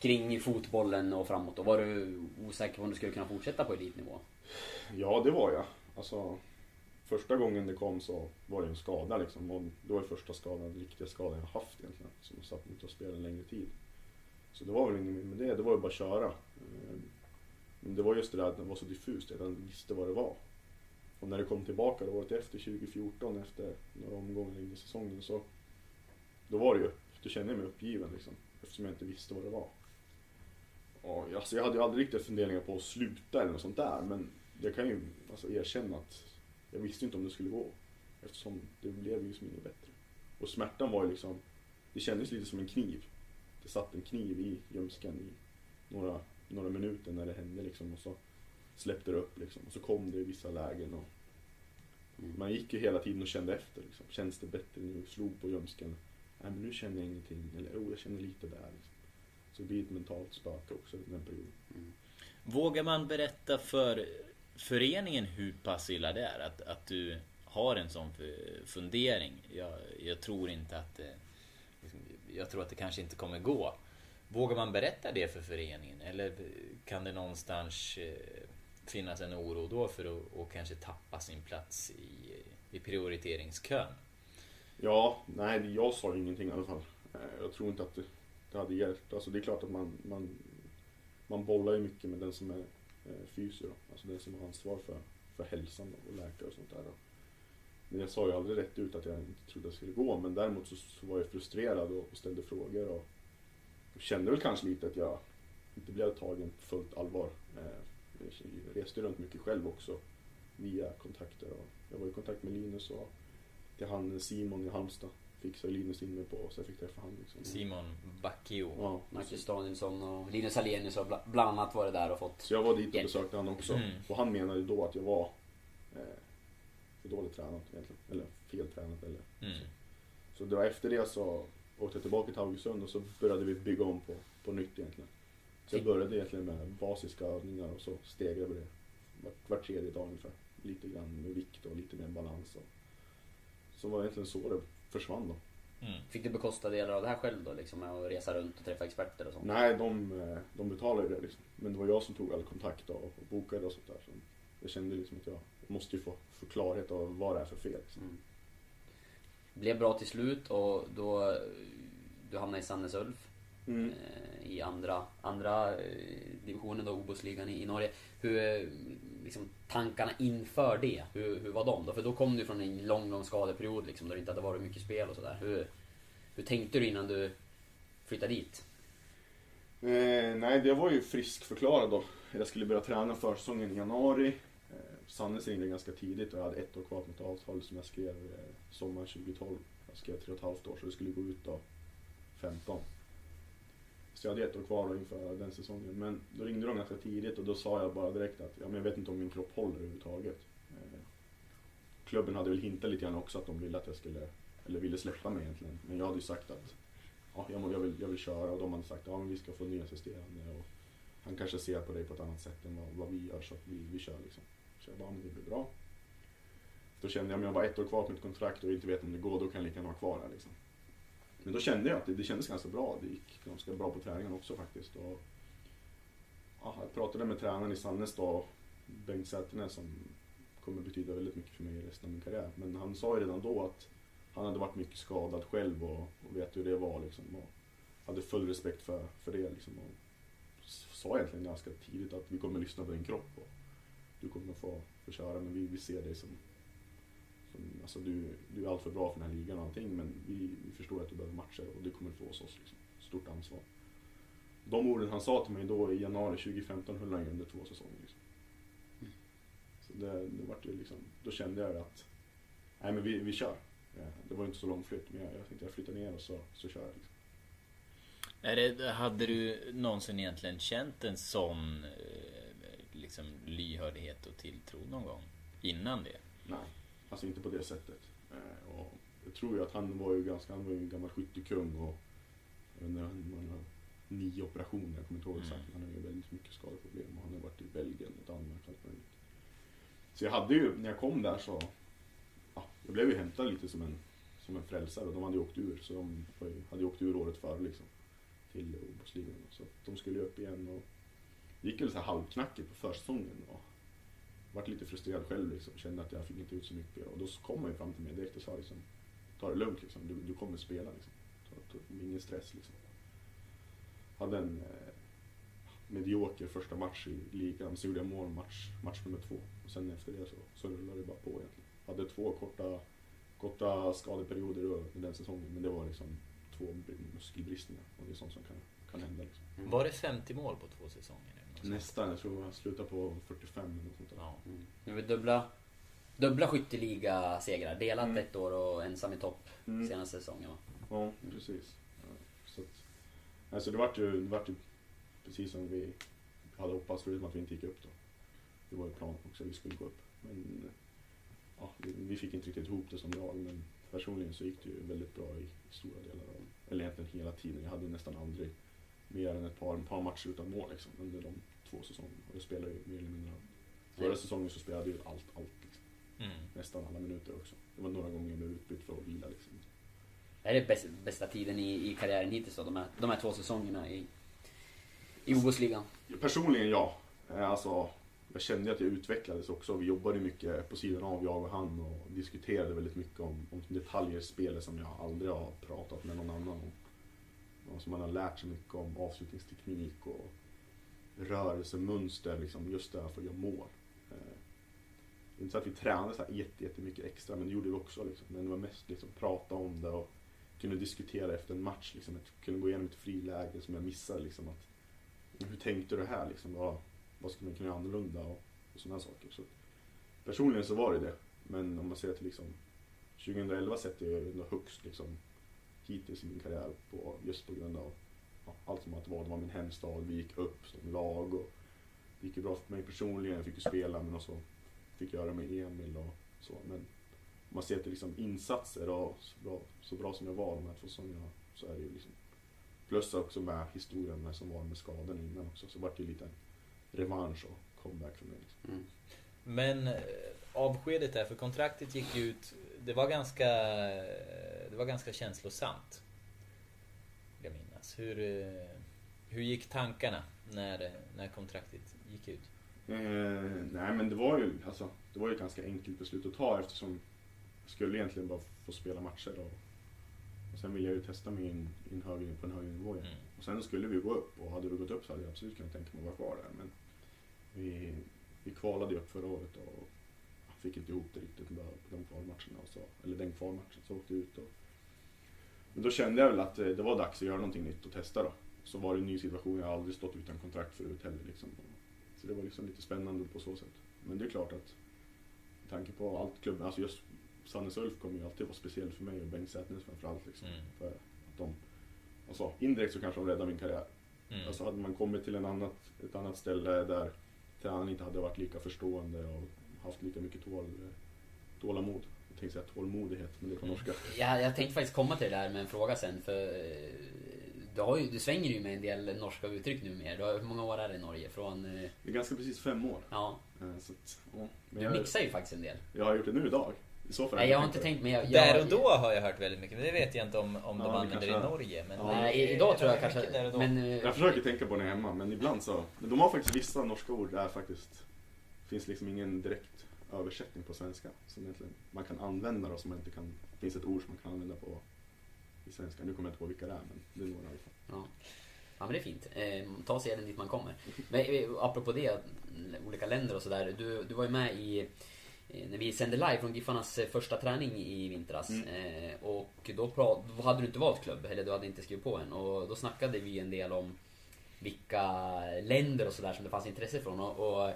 kring fotbollen och framåt? Och var du osäker på om du skulle kunna fortsätta på elitnivå? Ja, det var jag. Alltså, första gången det kom så var det en skada liksom. Och det var första skadan, den riktiga skadan jag haft egentligen. Som satt mig inte att spela en längre tid. Så det var väl inget mer med det, det var ju bara att köra. Eh, men det var just det där att det var så diffust, jag visste vad det var. Och när det kom tillbaka då året efter, 2014, efter några omgångar in i säsongen så då var det ju, då kände jag mig uppgiven liksom. Eftersom jag inte visste vad det var. Och, alltså, jag hade ju aldrig riktigt funderingar på att sluta eller något sånt där. Men jag kan ju alltså, erkänna att jag visste inte om det skulle gå. Eftersom det blev ju som inget bättre. Och smärtan var ju liksom, det kändes lite som en kniv. Det satt en kniv i ljumsken i några, några minuter när det hände liksom. Och så släppte det upp liksom. Och så kom det i vissa lägen. Och man gick ju hela tiden och kände efter. Liksom. Känns det bättre nu? Slog på ljumsken. Nej men nu känner jag ingenting. Eller oh, jag känner lite där. Liksom. Så det blir ett mentalt spöke också under den perioden. Mm. Vågar man berätta för föreningen hur pass illa det är? Att, att du har en sån fundering? Jag, jag tror inte att det, jag tror att det kanske inte kommer gå. Vågar man berätta det för föreningen? Eller kan det någonstans eh, finnas en oro då för att och kanske tappa sin plats i, i prioriteringskön? Ja, nej jag sa ingenting i alla fall. Eh, jag tror inte att det, det hade hjälpt. Alltså det är klart att man, man, man bollar ju mycket med den som är eh, fysio. Alltså den som har ansvar för, för hälsan och läkare och sånt där. Men jag sa ju aldrig rätt ut att jag inte trodde att det skulle gå. Men däremot så, så var jag frustrerad och, och ställde frågor. Och, och kände väl kanske lite att jag inte blev tagen på fullt allvar. Eh, Jag reste runt mycket själv också via kontakter. Och jag var i kontakt med Linus och till han Simon i Halmstad fixade Linus in mig på så jag fick träffa han. Liksom. Simon Backio. Ja, Marcus Danielsson och Linus Hallenius har bla- bland annat varit där och fått... Så jag var dit och besökte han också. Mm. Och han menade då att jag var eh, för dåligt tränad egentligen. Eller feltränad. Eller. Mm. Så det var efter det så åkte jag tillbaka till Haugesund och så började vi bygga om på, på nytt egentligen. Så jag började egentligen med basiska övningar och så stegrade vi det var, var tredje dag ungefär. Lite grann med vikt och lite mer balans. Och, så var det egentligen så det försvann då. Mm. Fick du bekosta delar av det här själv då liksom med att resa runt och träffa experter och sånt? Nej, de, eh, de betalade ju det liksom. Men det var jag som tog all kontakt och, och bokade och sånt där. Så jag kände liksom att jag måste ju få, få klarhet av vad det är för fel. Liksom. Mm. Blev bra till slut och då du hamnade i Sandnes Ulf Mm. eh, i andra, andra eh, divisionen då, Obosligan i, i Norge. Hur, eh, liksom, tankarna inför det, hur, hur var de då? För då kom du från en lång, lång skadeperiod liksom, där det inte hade varit mycket spel och sådär. Hur, hur tänkte du innan du flyttade dit? Eh, nej, det var ju friskförklarad då. Jag skulle börja träna försäsongen i januari. Sannes ringde ganska tidigt och jag hade ett år kvar på mitt avtal som jag skrev eh, sommaren 2012. Jag skrev tre och ett halvt år så det skulle gå ut då 15. Så jag hade ett år kvar då inför den säsongen. Men då ringde de ganska tidigt och då sa jag bara direkt att ja, men jag vet inte om min kropp håller överhuvudtaget. Eh, klubben hade väl hintat lite grann också att de ville att jag skulle, eller ville släppa mig egentligen. Men jag hade ju sagt att ja, jag, jag, vill, jag vill köra och de hade sagt ja, men vi ska få ny assisterande och han kanske ser på dig på ett annat sätt än vad, vad vi gör så att vi, vi kör liksom. Så jag bara, men det blir bra. Då kände jag, om jag bara ett år kvar på mitt kontrakt och inte vet om det går, då kan jag lika gärna vara kvar här liksom. Men då kände jag att det, det kändes ganska bra. Det gick ganska bra på träningen också faktiskt. Och, ja, jag pratade med tränaren i Sannestad, då, Bengt Säternäs som kommer betyda väldigt mycket för mig i resten av min karriär. Men han sa ju redan då att han hade varit mycket skadad själv och, och vet hur det var liksom. Och hade full respekt för, för det liksom. Och sa egentligen ganska tidigt att vi kommer lyssna på din kropp och du kommer få, få köra men vi, vi ser dig som, som alltså du, du är allt för bra för den här ligan och allting men vi, vi förstår att du behöver matcher och det kommer du få hos oss. Liksom. Stort ansvar. De orden han sa till mig då i januari 2015 höll han ju under två säsonger. Liksom. Så det, det vart ju liksom, då kände jag att nej men vi, vi kör. Det var inte så lång flytt men jag, jag tänkte jag flyttar ner och så, så kör jag. Liksom. Är det, hade du någonsin egentligen känt en sån eh, liksom, lyhördhet och tilltro någon gång? Innan det? Nej, alltså inte på det sättet. Eh, och jag tror ju att han var ju ganska, han var ju en gammal skyttekung och jag vet inte, han har nio operationer, jag kommer inte ihåg exakt, Mm. men han har ju väldigt mycket skadeproblem och han har varit i Belgien och Danmark och allt möjligt. Så jag hade ju, när jag kom där så, ja, jag blev ju hämtad lite som en, som en frälsare och de hade ju åkt ur, så de hade ju åkt ur året före liksom. Till Obosligan. Så de skulle ju upp igen och gick väl så här halvknackigt på försäsongen. Och, vart lite frustrerad själv liksom. Kände att jag fick inte ut så mycket. Och då kom han ju fram till mig direkt och sa liksom, ta det lugnt liksom. Du, du kommer spela liksom. Ta, ta, ingen stress liksom. Hade en eh, medioker första match i ligan. Så gjorde jag mål match, match nummer två. Och sen efter det så, så rullade det bara på egentligen. Hade två korta, korta skadeperioder under den säsongen. Men det var liksom två muskelbristningar. Och det är sånt som kan, kan hända liksom. Var det 50 mål på två säsonger? Nästan, jag tror jag slutade på 45 eller något sånt där. Ja. Mm. Nu är vi dubbla, dubbla skytteliga-segrar. Delat Mm. ett år och ensam i topp Mm. senaste säsongen va? Ja, precis. Ja, Så att, alltså det vart ju, det vart ju precis som vi hade hoppats förutom att vi inte gick upp då. Det var ju planen också vi skulle gå upp. Men ja, vi, vi fick inte riktigt ihop det som lag men personligen så gick det ju väldigt bra i, stora delar av, eller egentligen hela tiden. Jag hade nästan aldrig mer än ett par, ett par matcher utan mål liksom, under de två säsongerna. Och jag spelade ju mer eller mindre Förra säsongen så spelade jag ju allt, allt liksom. Mm. Nästan alla minuter också. Det var några gånger jag blev utbytt för att vila liksom. är det bäst, bästa tiden i, i karriären hittills då? De här, de här två säsongerna i, i OS-ligan? Personligen ja. Eh, Alltså, jag kände att jag utvecklades också. Vi jobbade mycket på sidan av, jag och han, och diskuterade väldigt mycket om, om detaljer i spelet som jag aldrig har pratat med någon annan om. Och som man har lärt sig mycket om avslutningsteknik och rörelsemönster, liksom, just därför att göra mål. Eh, inte så att vi tränade så här jätte- jättemycket extra, men det gjorde vi också. Liksom. Men det var mest liksom, prata om det och kunde diskutera efter en match. Liksom. Jag kunde gå igenom ett friläge som jag missade. Liksom, att, hur tänkte du här? Liksom, vad, vad skulle man kunna göra annorlunda? Och, och sådana saker. Så, personligen så var det det. Men om man ser till liksom, 2011 sätter jag ändå högst liksom, hittills i min karriär på, just på grund av ja, allt som att vara, det var min hemstad, vi gick upp som lag och det gick ju bra för mig personligen, jag fick ju spela men också fick göra med Emil och så. Men om man ser till liksom insatser och så bra, så bra som jag var de här två säsongerna så är det ju liksom Plus också med historien med som var med skadan innan också så vart det ju lite en revansch och comeback för mig. Liksom. Mm. Men eh, avskedet där, för kontraktet gick ut. Det var ganska, eh, var ganska känslosamt. Vill jag minnas. Hur, eh, hur gick tankarna när, när kontraktet gick ut? Eh, nej men det var ju alltså, det var ju ett ganska enkelt beslut att ta eftersom jag skulle egentligen bara få spela matcher och, och sen ville jag ju testa mig in, in högre, på en högre nivå igen. Mm. Och sen skulle vi gå upp och hade vi gått upp så hade jag absolut kunnat tänka mig att vara kvar där. Men vi, vi kvalade ju upp förra året och fick inte ihop det riktigt på de kvalmatcherna. Och så, eller den kvalmatchen, så åkte vi ut. Och, men då kände jag väl att eh, det var dags att göra någonting nytt och testa då. Så var det en ny situation, jag har aldrig stått utan kontrakt förut heller. Liksom. Så det var liksom lite spännande på så sätt. Men det är klart att med tanke på allt klubben, alltså just Sannes Ulf kommer ju alltid vara speciell för mig och Bengt Sätnes framförallt. Liksom, Mm. för att de, alltså, indirekt så kanske de räddade min karriär. Mm. Alltså hade man kommit till en annat, ett annat ställe där tränaren inte hade varit lika förstående och haft lika mycket tål, tålamod. Jag tänkte säga tålmodighet, men det är på norska. Ja, jag tänkte faktiskt komma till det där med en fråga sen för eh, du, har ju, du svänger ju med en del norska uttryck nu mer. Du har, hur många år är det i Norge? Från... eh, Det är ganska precis fem år. Ja, Eh, Så att, ja. Men du jag, mixar ju faktiskt en del. jag har gjort det nu idag. I så fall Nej, jag har inte tänkt men jag... jag Där och då har jag hört väldigt mycket, men det vet jag inte om, om Ja, de använder kanske i. Norge. Men Ja. Nej, idag tror jag kanske... Men... Jag försöker tänka på det hemma, men ibland så... Men de har faktiskt vissa norska ord där faktiskt finns liksom ingen direkt översättning på svenska. Som egentligen man kan använda då, som man inte kan... Det finns ett ord som man kan använda på i svenska. Nu kommer jag inte på vilka det är, men det är några i alla fall. Ja. ja men det är fint. Eh, ta seden dit man kommer. Men eh, apropå det, olika länder och sådär. Du, du var ju med i eh, när vi sände live från Giffarnas eh, första träning i vintras. Mm. Eh, och då, då hade du inte valt klubb, eller du hade inte skrivit på än. Och då snackade vi en del om vilka länder och sådär som det fanns intresse från. Och, och,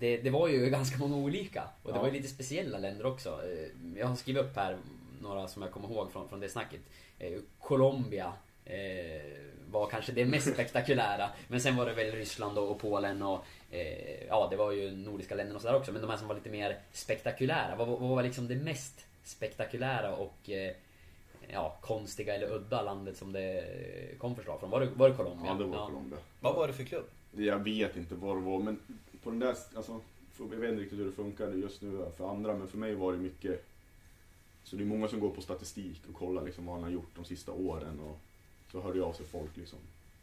det, det var ju ganska många olika. Och det Ja. var ju lite speciella länder också. Eh, Jag har skrivit upp här några som jag kommer ihåg från, från det snacket. Eh, Colombia eh, var kanske det mest spektakulära. Men sen var det väl Ryssland och, Polen och eh, ja, det var ju nordiska länderna och sådär också. Men de här som var lite mer spektakulära. Vad, vad var liksom det mest spektakulära och eh, ja, konstiga eller udda landet som det kom förslag från? Var det, var det Colombia? Ja, det var Colombia. Vad var det för klubb? Jag vet inte vad det var, men på den där, alltså, jag vet inte riktigt hur det funkade just nu för andra, men för mig var det mycket, så det är många som går på statistik och kollar liksom vad han har gjort de sista åren och så hörde jag av sig folk liksom.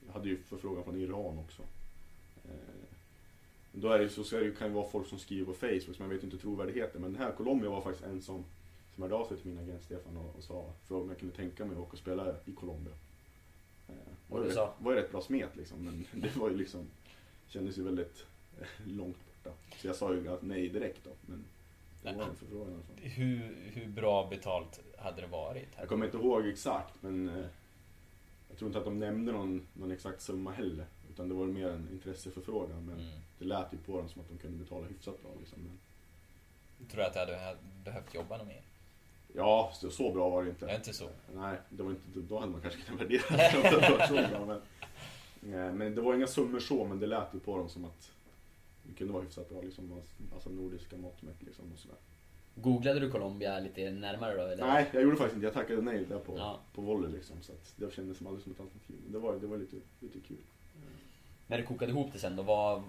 Jag hade ju förfrågan från Iran också. Eh, då är det så, så det, kan det vara folk som skriver på Facebook, så man vet inte trovärdigheten. Men den här Colombia var faktiskt en som, som hörde av sig till min agent Stefan och, och sa, frågade om jag kunde tänka mig att åka och spela i Colombia. Eh, var rätt, var ju rätt bra smet liksom, men det var ju liksom kändes ju väldigt långt borta. Så jag sa ju att nej direkt då. Men det var en förfrågan fall. Hur, hur bra betalt hade det varit? Jag kommer inte ihåg exakt men eh, jag tror inte att de nämnde någon, någon exakt summa heller. Utan det var mer en intresseförfrågan. Men Mm. det lät ju på dem som att de kunde betala hyfsat bra. Liksom. Men, Tror du att du hade behövt jobba något mer? ja, så, så bra var det inte. Det inte så. Nej, det var inte, då hade man kanske kunnat värdera det. det var så bra, men, nej, men det var inga summor så, men det lät ju på dem som att det kunde vara hyfsat bra. Liksom, alltså nordiska mått mätt liksom, och sådär. Googlade du Colombia lite närmare då? Eller? Nej, jag gjorde faktiskt inte. Jag tackade nej där på, Ja. på volley liksom. Så att det kändes som aldrig som ett alternativ. Men det var, det var lite, lite kul. När du kokade ihop det sen då, vad...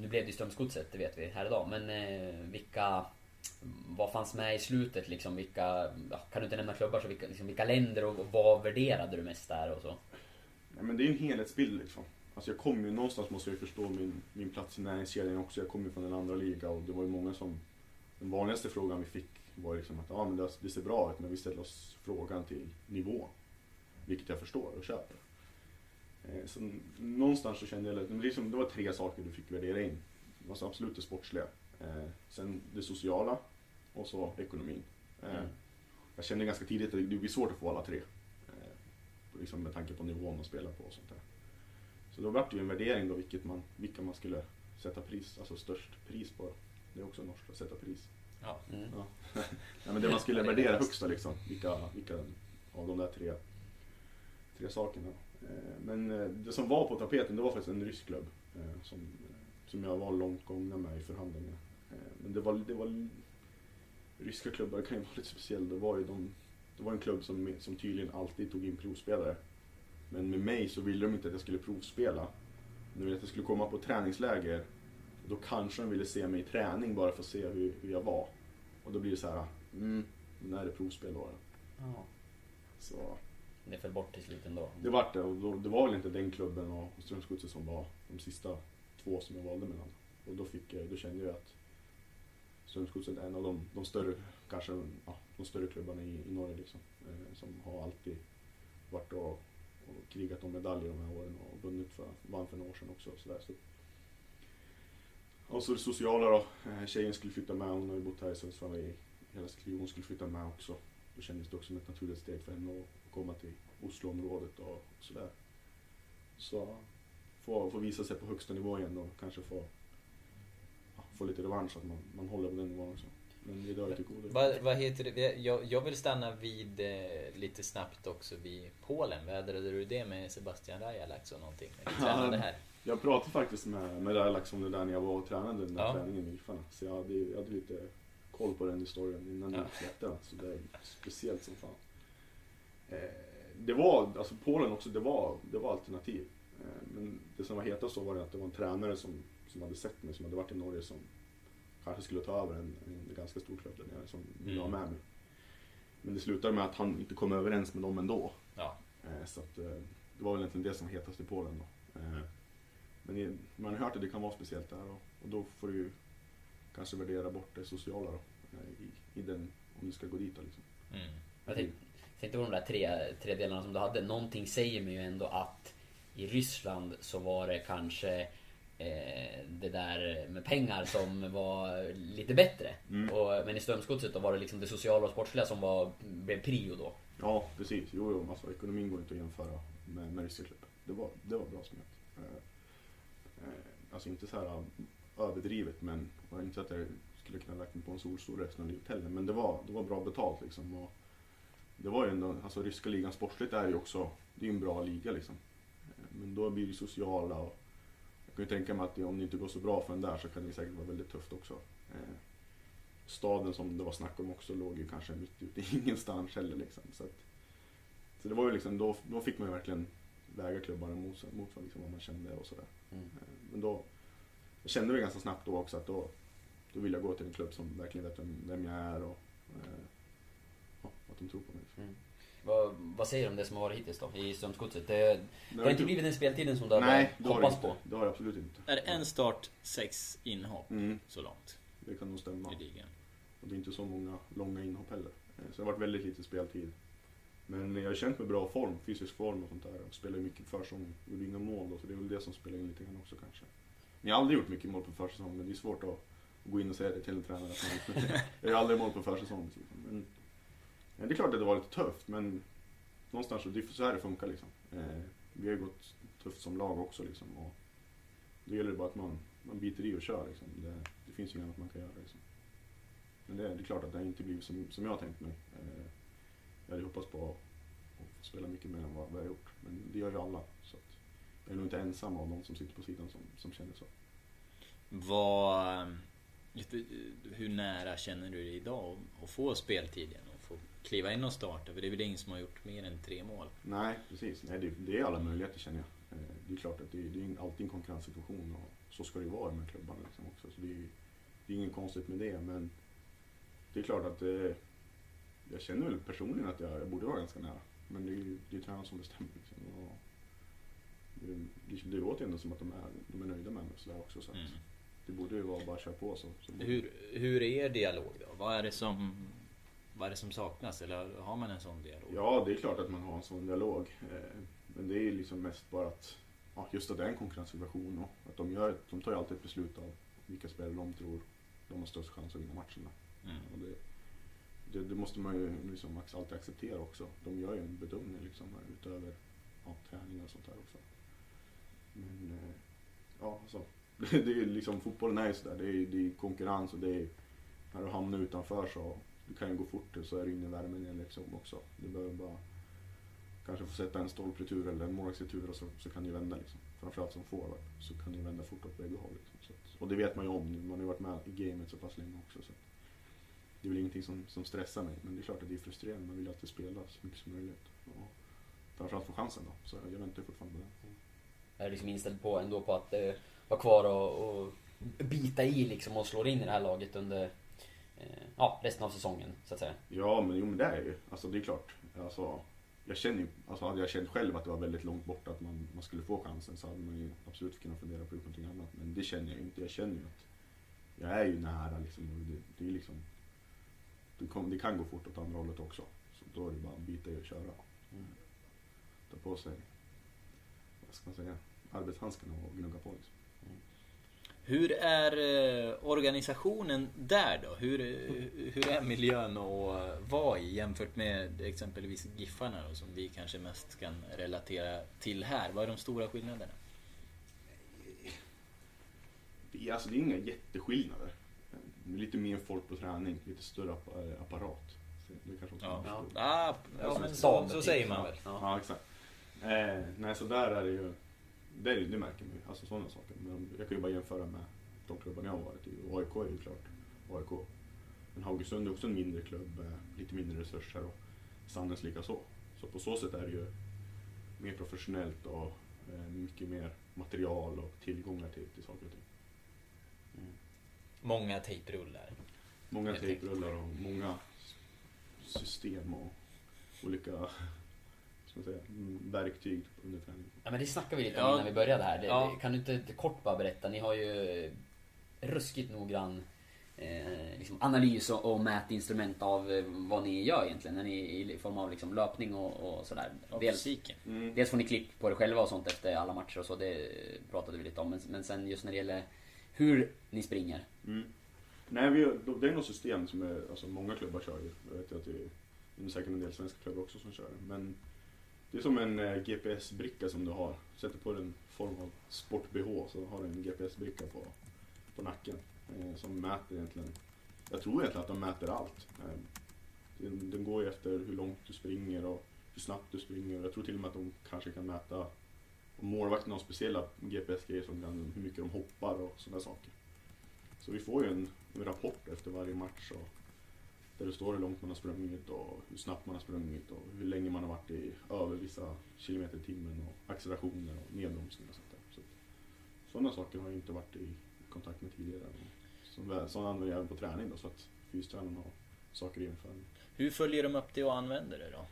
Nu blev det ju Strömsgodset, det vet vi här idag. Men eh, vilka... vad fanns med i slutet liksom? Vilka, kan du inte nämna klubbar, så vilka, liksom, vilka länder och, och vad värderade du mest där och så? Nej, men det är ju en helhetsbild liksom. Alltså jag kommer ju någonstans måste jag förstå min, min plats i näringskedjan också. Jag kommer ju från en andra liga och det var ju många som... Den vanligaste frågan vi fick var liksom att ja, men det, det ser bra ut men vi ställer oss frågan till nivå. Vilket jag förstår och köper. Eh, så någonstans så kände jag att det, liksom, det var tre saker du fick värdera in. Alltså absolut det sportsliga. Eh, sen det sociala och så ekonomin. Eh, Mm. Jag kände ganska tidigt att det blir svårt att få alla tre. Eh, liksom med tanke på nivån man spelar på och sånt där. Så då vart det ju en värdering då vilket man, vilka man skulle sätta pris, alltså störst pris på. Det är också norskt att sätta pris. Ja. Mm. Ja. ja, men det man skulle värdera högst då liksom. Vilka, vilka av de där tre, tre sakerna. Eh, Men eh, det som var på tapeten det var faktiskt en rysk klubb. eh, Som, som jag var långt gångna med i förhandlingarna. Men det var, det var ryska klubbar kan ju vara lite speciellt. Det var ju de, det var en klubb som, som tydligen alltid tog in provspelare. Men med mig så ville de inte att jag skulle provspela. De ville att jag skulle komma på träningsläger. Då kanske de ville se mig i träning bara för att se hur, hur jag var. Och då blir det så här, mm, när är det provspel då? Ja. Så Det föll bort till slut ändå. det vart det och då, det var väl inte den klubben och Strömsgodset som var de sista två som jag valde mellan. Och då, fick då kände jag att Strömsgodset är en av de, de större, kanske ja, de större klubbarna i, i Norge liksom. Eh, som har alltid varit och, och krigat om medaljer de här åren och vunnit för, vann för några år sedan också. Och så där. Så, och så det sociala då. Eh, tjejen skulle flytta med, hon har ju bott här i Sundsvall i hela sitt liv. Hon skulle flytta med också. Då kändes det också som ett naturligt steg för henne att komma till Osloområdet och sådär. Så få, få visa sig på högsta nivå igen och kanske få, ja, få lite revansch att man, man håller på den nivån också. Men det drar ju till godo. Vad, vad heter det? Jag, jag vill stanna vid eh, lite snabbt också vid Polen. Vädrade du det med Sebastian Rajalax och någonting? Tränade här? Jag pratade faktiskt med, med Rajalax om det där när jag var och tränade den där Ja. träningen med Ilfarna. Så jag hade, jag hade lite koll på den historien innan Ja. jag släppte den. Så det är speciellt som fan. Eh, det var, alltså Polen också, det var, det var alternativ. Eh, men det som var hetast då var det att det var en tränare som, som hade sett mig, som hade varit i Norge som kanske skulle ta över en, en ganska stor klubb där nere som ville ha Mm. med mig. Men det slutade med att han inte kom överens med dem ändå. Ja. Eh, Så att, eh, det var väl egentligen det som var hetast i Polen då. Eh, Men man har hört att det kan vara speciellt där och, då får du ju kanske värdera bort det sociala då. I, i den, om du ska gå dit då liksom. Mm. Jag tänkte, tänkte på de där tre, tre delarna som du hade. Någonting säger mig ju ändå att i Ryssland så var det kanske det där med pengar som var lite bättre. Mm. Och, men i Strömsgodset då var det liksom det sociala och sportsliga som var, blev prio då. Ja, precis. Jo, jo, alltså ekonomin går inte att jämföra med, med. Det var, det var bra smet. Eh, eh, alltså inte så här eh, överdrivet, men och inte att jag skulle kunna lagt mig på en solstol resten av livet heller. Men det var, det var bra betalt liksom. Och det var ju ändå, alltså ryska ligan sportsligt är ju också, det är ju en bra liga liksom. Eh, Men då blir det sociala och kan ju tänka mig att om det inte går så bra för en där så kan det säkert vara väldigt tufft också. Eh, staden som det var snack om också låg ju kanske mitt ute i ingenstans heller liksom. Så, att, så det var ju liksom, då, då fick man ju verkligen väga klubbarna mot, mot liksom, vad man kände och sådär. Mm. Eh, Men då, jag kände väl ganska snabbt då också att då, då vill jag gå till en klubb som verkligen vet vem, vem jag är och eh, ja, att de tror på mig. Mm. Vad, vad säger du om det som har varit hittills då i Strömsgodset? Det, det Det har inte blivit den speltiden som du hade Nej, har hoppats inte. på. Det har det absolut inte. Är det en start, sex inhopp Mm, så långt det kan nog stämma. i ligan? Och det är inte så många långa inhopp heller. Eh, Så det har varit väldigt lite speltid. Men jag har känt mig bra form, fysisk form och sånt där. Jag spelar ju mycket försäsong, gjorde inga mål då, så det är väl det som spelar in lite grann också kanske. Men jag har aldrig gjort mycket mål på försäsong, men det är svårt att gå in och säga det till en tränare. Har jag gör aldrig mål på försäsong. Liksom. Men, ja, det är klart att det var lite tufft, men någonstans så, det är så här det funkar liksom. Eh, vi har ju gått tufft som lag också liksom. Och då gäller det bara att man, man biter i och kör liksom. Det, det finns ju inget annat man kan göra liksom. Men det, det är klart att det har inte blivit som, som jag har tänkt mig. Eh, jag hade hoppats på att, få spela mycket mer än vad, vad jag har gjort. Men det gör ju alla. Så att jag är nog inte ensam av de som sitter på sidan som, som känner så. Vad... Eh, lite, hur nära känner du dig idag att få speltid igen kliva in och starta? För det är väl ingen som har gjort mer än tre mål? Nej, precis. Nej, det, det är alla möjligheter känner jag. Eh, det är klart att det, det är alltid en konkurrenssituation och så ska det ju vara med klubbarna liksom också. Så det är, det är inget konstigt med det. Men det är klart att det, jag känner väl personligen att jag, jag borde vara ganska nära. Men det är ju det är tränaren som bestämmer. Liksom. Och det, det, det låter ändå som att de är, de är nöjda med mig sådär också. Så att Mm. Det borde ju vara bara att köra på så. så Hur, hur är er dialog då? Vad är det som, vad är det som saknas? Eller har man en sån dialog? Ja, det är klart att man har en sån dialog. Eh, Men det är liksom mest bara att, ja, just att det är en konkurrenssituation och att de, gör, de tar ju alltid ett beslut av vilka spelare de tror de har störst chans att vinna matcherna. Mm. Och det, det, det måste man ju liksom alltid acceptera också. De gör ju en bedömning liksom utöver ja, träningar och sånt där också. Men eh, ja, alltså. Det, det är liksom, fotbollen är ju sådär. Det är, det är konkurrens och det är, när du hamnar utanför så du kan ju gå fort så är du inne i värmen igen liksom också. Du behöver bara kanske få sätta en stolpretur eller en målvaktsretur och så, så kan det ju vända liksom. Framförallt som forward så kan det ju vända fort åt bägge håll. Liksom. Så att, och det vet man ju om, man har ju varit med i gamet så pass länge också. Så att, det är väl ingenting som, som stressar mig, men det är klart att det är frustrerande. Man vill ju alltid spela så mycket som möjligt. Och framförallt få chansen då, så jag väntar ju fortfarande på det. Jag är liksom inställd på ändå på att eh, vara kvar och, och bita i liksom och slå in i det här laget under ja, resten av säsongen så att säga. Ja, men jo men det är ju. Alltså det är klart. Alltså, jag känner ju, alltså hade jag känt själv att det var väldigt långt bort att man, man skulle få chansen så hade man ju absolut kunnat fundera på någonting annat. Men det känner jag ju inte. Jag känner ju att jag är ju nära liksom. Och det, det är liksom, det, kom, det kan gå fort åt andra hållet också. Så då är det bara att bita i och köra. Mm. Ta på sig, vad ska man säga, arbetshandskarna och gnugga på liksom. Hur är eh, organisationen där då? Hur, eh, hur är miljön att vara i jämfört med exempelvis Giffarna då, som vi kanske mest kan relatera till här? Vad är de stora skillnaderna? Det är, alltså, det är inga jätteskillnader. Det är lite mer folk på träning, lite större app- apparat. Det kanske också Ja, förstår. ja, ja men en så, så typ. säger man väl. Ja. Ja, exakt. Eh, nej, så där är det ju, det, det märker man ju, alltså sådana saker. Men jag kan ju bara jämföra med de klubbarna jag har varit i. Och AIK är ju klart AIK. Men Haugesund är också en mindre klubb, eh, lite mindre resurser och Sandnes lika så. Så på så sätt är det ju mer professionellt och eh, mycket mer material och tillgångar till, till saker och ting. Många tejprullar. Många tejprullar och många system och olika ska man säga, mm, verktyg under träning. Ja men det snackade vi lite om Ja. innan vi började här. Det, Ja. det, kan du inte kort bara berätta? Ni har ju ruskigt noggrann eh, liksom analys och, och mätinstrument av eh, vad ni gör egentligen. När ni, I form av liksom löpning och, och sådär. Av Dels. Mm. dels får ni klipp på det själva och sånt efter alla matcher och så. Det pratade vi lite om. Men, men sen just när det gäller hur ni springer. Mm. Nej, vi, det är något system som är, alltså många klubbar kör ju. Jag vet att det är, det är säkert en del svenska klubbar också som kör det. Men det är som en eh, GPS-bricka som du har. Sätter på en form av sport-bh så har du en GPS-bricka på, på nacken. Eh, som mäter egentligen, jag tror egentligen att de mäter allt. Eh, den, den går ju efter hur långt du springer och hur snabbt du springer. Jag tror till och med att de kanske kan mäta om målvakten har speciella GPS-grejer som kan, hur mycket de hoppar och sådana saker. Så vi får ju en, en rapport efter varje match och där det står hur långt man har sprungit och hur snabbt man har sprungit och hur länge man har varit i över vissa kilometer i timmen och accelerationer och nedbromsningar och sånt där. Så sådana saker har jag inte varit i kontakt med tidigare. Sådana använder jag även på träning då så att fystränaren har saker i jämförelse. Hur följer de upp det och använder det då?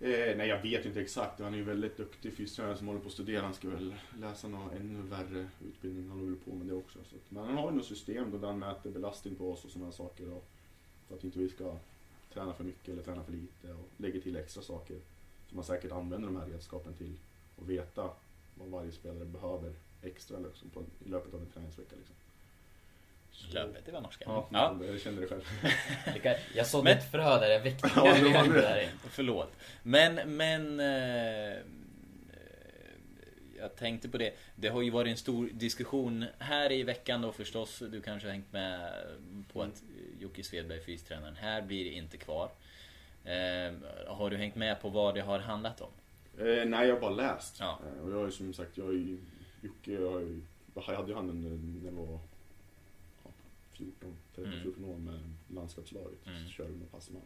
Eh, nej, jag vet inte exakt. Han är ju väldigt duktig fystränare som håller på att studera. Han ska väl läsa någon ännu värre utbildning. Han håller på med det också. Så men han har ju något system då han mäter belastning på oss och sådana saker. Och, för att inte vi ska träna för mycket eller träna för lite. Och lägger till extra saker som man säkert använder de här redskapen till. Och veta vad varje spelare behöver extra liksom, på, i löpet av en träningsvecka. Liksom. Så- Löpet, det var norska. Ja, ja. jag kände det själv. Jag sådde Men- ett frö där, jag väckte Ja, det var det. där. Förlåt. Men, men... Eh, jag tänkte på det. Det har ju varit en stor diskussion här i veckan då förstås. Du kanske har hängt med på att Jocke Svedberg, fystränaren, här blir inte kvar. Eh, har du hängt med på vad det har handlat om? Eh, nej, jag har bara läst. Ja. Eh, och jag har ju som sagt, jag har ju, Jocke, jag, har ju, jag hade ju han när jag var ja, 14, 13, Mm. 14 år med landskapslaget. Mm. Så körde vi med Passeman.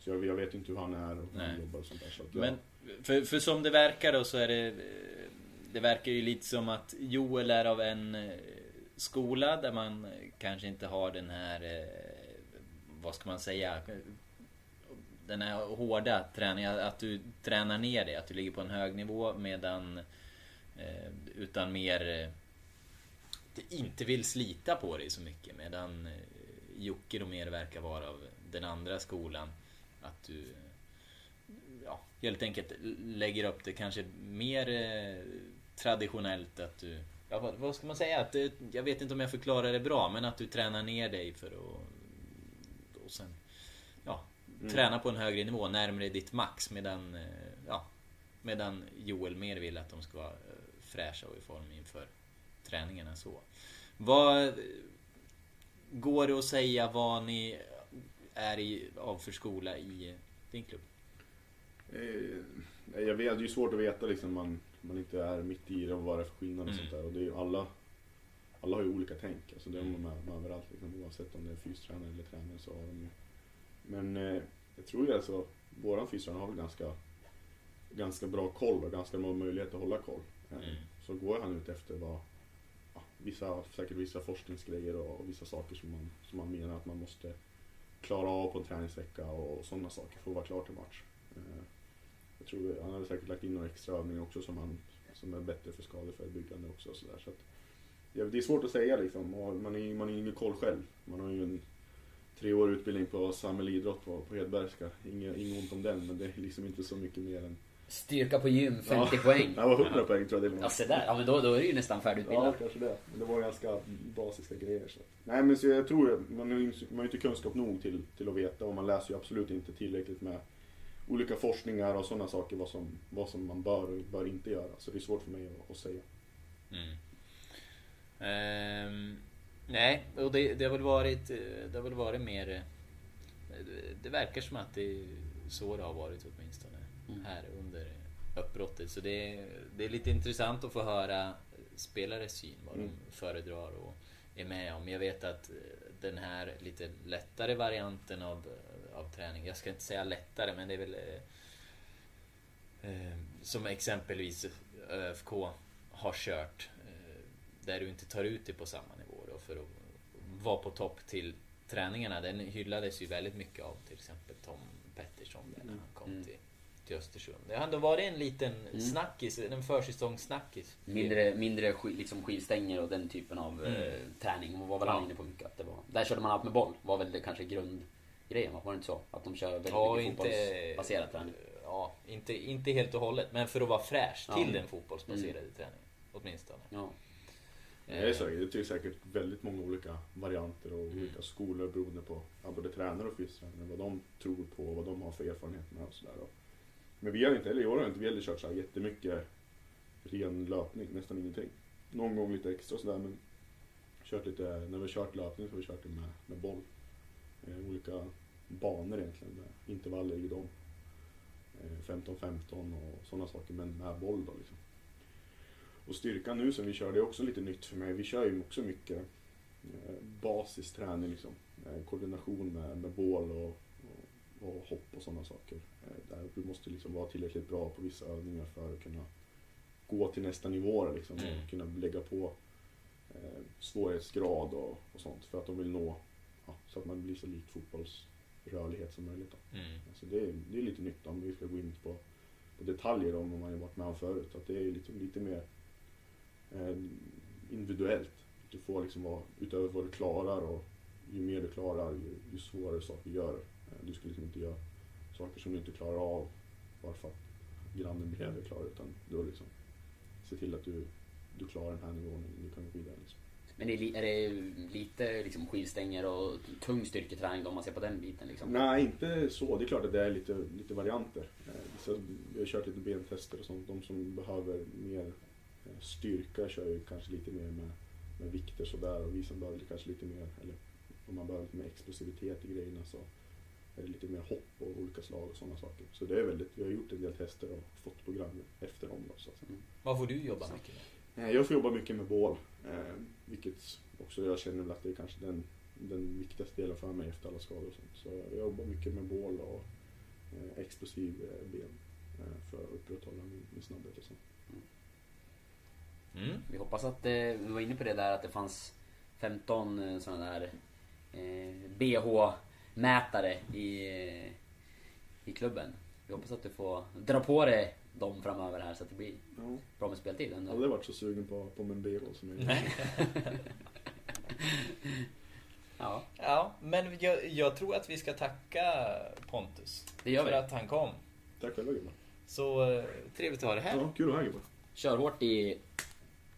Så jag, jag vet inte hur han är och hur han jobbar och sånt där. Så att jag, Men för, för som det verkar då så är det... Det verkar ju lite som att Joel är av en eh, skola där man kanske inte har den här... Eh, vad ska man säga? Den här hårda träningen, att du tränar ner dig, att du ligger på en hög nivå medan eh, utan mer du inte vill slita på dig så mycket medan Jocke då mer verkar vara av den andra skolan. Att du ja, helt enkelt lägger upp det kanske mer eh, traditionellt att du Ja, vad, ska man säga? Att, det- jag vet inte om jag förklarar det bra men att du tränar ner dig för att och sen ja, träna på en högre nivå närmare ditt max medan eh, ja, medan Joel mer vill att de ska vara eh, fräscha och i form inför träningarna så. Vad Går det att säga vad ni är i, av för skola i din klubb? Eh, jag vet, det är ju svårt att veta liksom man, man inte är mitt i det och vad det är för skillnad och Mm. sånt där. Och det är ju alla, alla har ju olika tänk. Alltså det har man med, med överallt liksom, oavsett om det är fystränare eller tränare så har de ju. Men eh, jag tror ju alltså, våran fystränare har väl ganska, ganska bra koll och ganska bra möjlighet att hålla koll. Eh, Mm. Så går han ut efter vad, ja, vissa, säkert vissa forskningsgrejer och, och vissa saker som man, som man menar att man måste klara av på en träningsvecka och, sådana saker för att vara klar till match. Eh, jag tror han hade säkert lagt in några extra övningar också som, han, som är bättre för skadeförebyggande också. Och så där. Så att, ja, det är svårt att säga liksom. Och man är man har ingen koll själv. Man har ju en treårig utbildning på samhällidrott på, på Hedbergska. Inget, inget ont om den, men det är liksom inte så mycket mer än... Styrka på gym, 50 ja, poäng. Det var 100 poäng tror jag det var. Ja, se där. Ja, men då, då är det ju nästan Ja, färdigutbildad. kanske det. Men det var ganska basiska grejer. Så. Nej, men så jag tror har man har ju inte kunskap nog till, till att veta och man läser ju absolut inte tillräckligt med olika forskningar och sådana saker vad som, vad som man bör och bör inte göra. Så det är svårt för mig att, att säga. Mm. Ehm, nej, och det, det har väl varit, eh, det har väl varit mer... eh, det- Det verkar som att det är så det har varit åtminstone Mm. här under uppbrottet. Så det är, det är lite intressant att få höra spelares syn, vad Mm. de föredrar och är med om. Jag vet att eh, den här lite lättare varianten av, av träning, jag ska inte säga lättare men det är väl eh, eh, som exempelvis ÖFK har kört eh, där du inte tar ut det på samma nivå då för att vara på topp till träningarna. Den hyllades ju väldigt mycket av till exempel Tom Pettersson där när han kom Mm. till, till Östersund. Det har ändå varit en liten Mm. snackis, en försäsongssnackis. Mindre, mindre sk- liksom skivstänger och den typen av Mm. eh, träning. var väl Ja. inne på mycket. Att det var, där körde man allt med boll. Var väl det kanske grundgrejen? Va? Var det inte så? Att de kör väldigt Ja, mycket inte, fotbollsbaserad träning. ja, inte, inte helt och hållet, men för att vara fräsch Ja. till den fotbollsbaserade träningen. Åtminstone. Ja. Det är säkert, det är säkert väldigt många olika varianter och olika skolor beroende på ja, både tränare och fystränare. Vad de tror på och vad de har för erfarenhet med och sådär. Men vi har inte, eller i år har inte vi heller kört så här jättemycket ren löpning, nästan ingenting. Någon gång lite extra sådär men kört lite, när vi har kört löpning så har vi kört det med, med boll. Eh, olika banor egentligen med intervaller i dem. Eh, 15-15 och sådana saker men med boll då liksom. Och styrkan nu som vi kör, det är också lite nytt för mig. Vi kör ju också mycket eh, basisträning liksom. Eh, koordination med, med bål och, och, och hopp och sådana saker. Eh, där du måste liksom vara tillräckligt bra på vissa övningar för att kunna gå till nästa nivå liksom, Mm. och kunna lägga på eh, svårighetsgrad och, och sånt för att de vill nå ja, så att man blir så lik fotbollsrörlighet som möjligt. Då. Mm. Alltså det, är, det är lite nytt om vi ska gå in på, på detaljer om vad man har varit med om förut. Att det är liksom lite mer eh, individuellt. Du får liksom vara utöver vad du klarar och ju mer du klarar ju, ju svårare saker gör. Eh, du ska liksom inte göra saker som du inte klarar av bara för att grannen bredvid klarar utan du har liksom se till att du, du klarar den här nivån och du kan gå vidare. Liksom. Men är, li- är det lite liksom skivstänger och tung styrketräning då, om man ser på den biten liksom? Nej, inte så. Det är klart att det är lite, lite varianter. Eh, vissa- vi har kört lite bentester och sånt. De som behöver mer eh, styrka kör ju kanske lite mer med, med vikter sådär. Och vi som behöver kanske lite mer, eller om man behöver lite mer explosivitet i grejerna så är det lite mer hopp och olika slag och sådana saker. Så det är väldigt, vi har gjort en del tester och fått program efter dem. Då, så att säga. Vad får du jobba mycket med? Eh, Jag får jobba mycket med bål. Eh, vilket också jag känner att det är kanske den, den viktigaste delen för mig efter alla skador och sånt. Så jag jobbar mycket med bål och eh, explosiv ben för att upprätthålla min, min snabbhet och sånt. Mm. Vi hoppas att, eh, vi var inne på det där att det fanns 15 sådana där eh, BH mätare i, i klubben. Vi hoppas att du får dra på dig dem framöver här så att det blir Ja. bra med speltid. Jag har Ändå. aldrig varit så sugen på, på Membero som jag. Ja, Ja, men jag, jag tror att vi ska tacka Pontus. Det gör för vi. att han kom. Tack själva gubbar. Så eh, trevligt att ha det här. Ja, kul att ha gubbar. kör hårt i,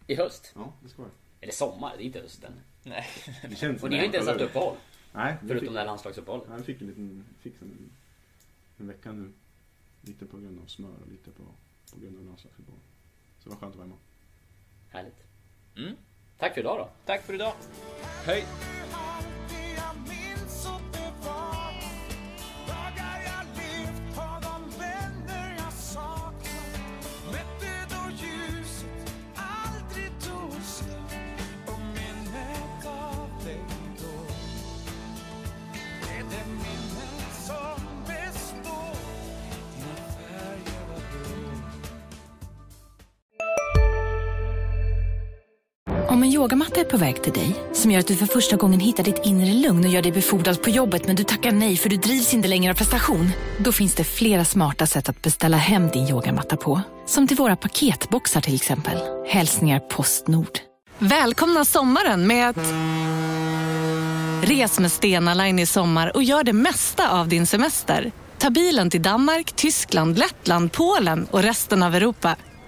i höst. Ja, det ska vara. Eller sommar, det är inte hösten. Nej. Det känns Och ni har inte ens haft uppehåll. Nej, vi Förutom fick, det här landslagsuppehållet. ja, vi fick en liten, fick en, en vecka nu. Lite på grund av smör och lite på, på grund av landslagsfotboll. Så det var skönt att vara hemma. Härligt. Mm. Tack för idag då. Tack för idag. Hej! Om en yogamatta är på väg till dig, som gör att du för första gången hittar ditt inre lugn och gör dig befordrad på jobbet men du tackar nej för du drivs inte längre av prestation. Då finns det flera smarta sätt att beställa hem din yogamatta på. Som till våra paketboxar till exempel. Hälsningar Postnord. Välkomna sommaren med att... Res med Stena Line i sommar och gör det mesta av din semester. Ta bilen till Danmark, Tyskland, Lettland, Polen och resten av Europa.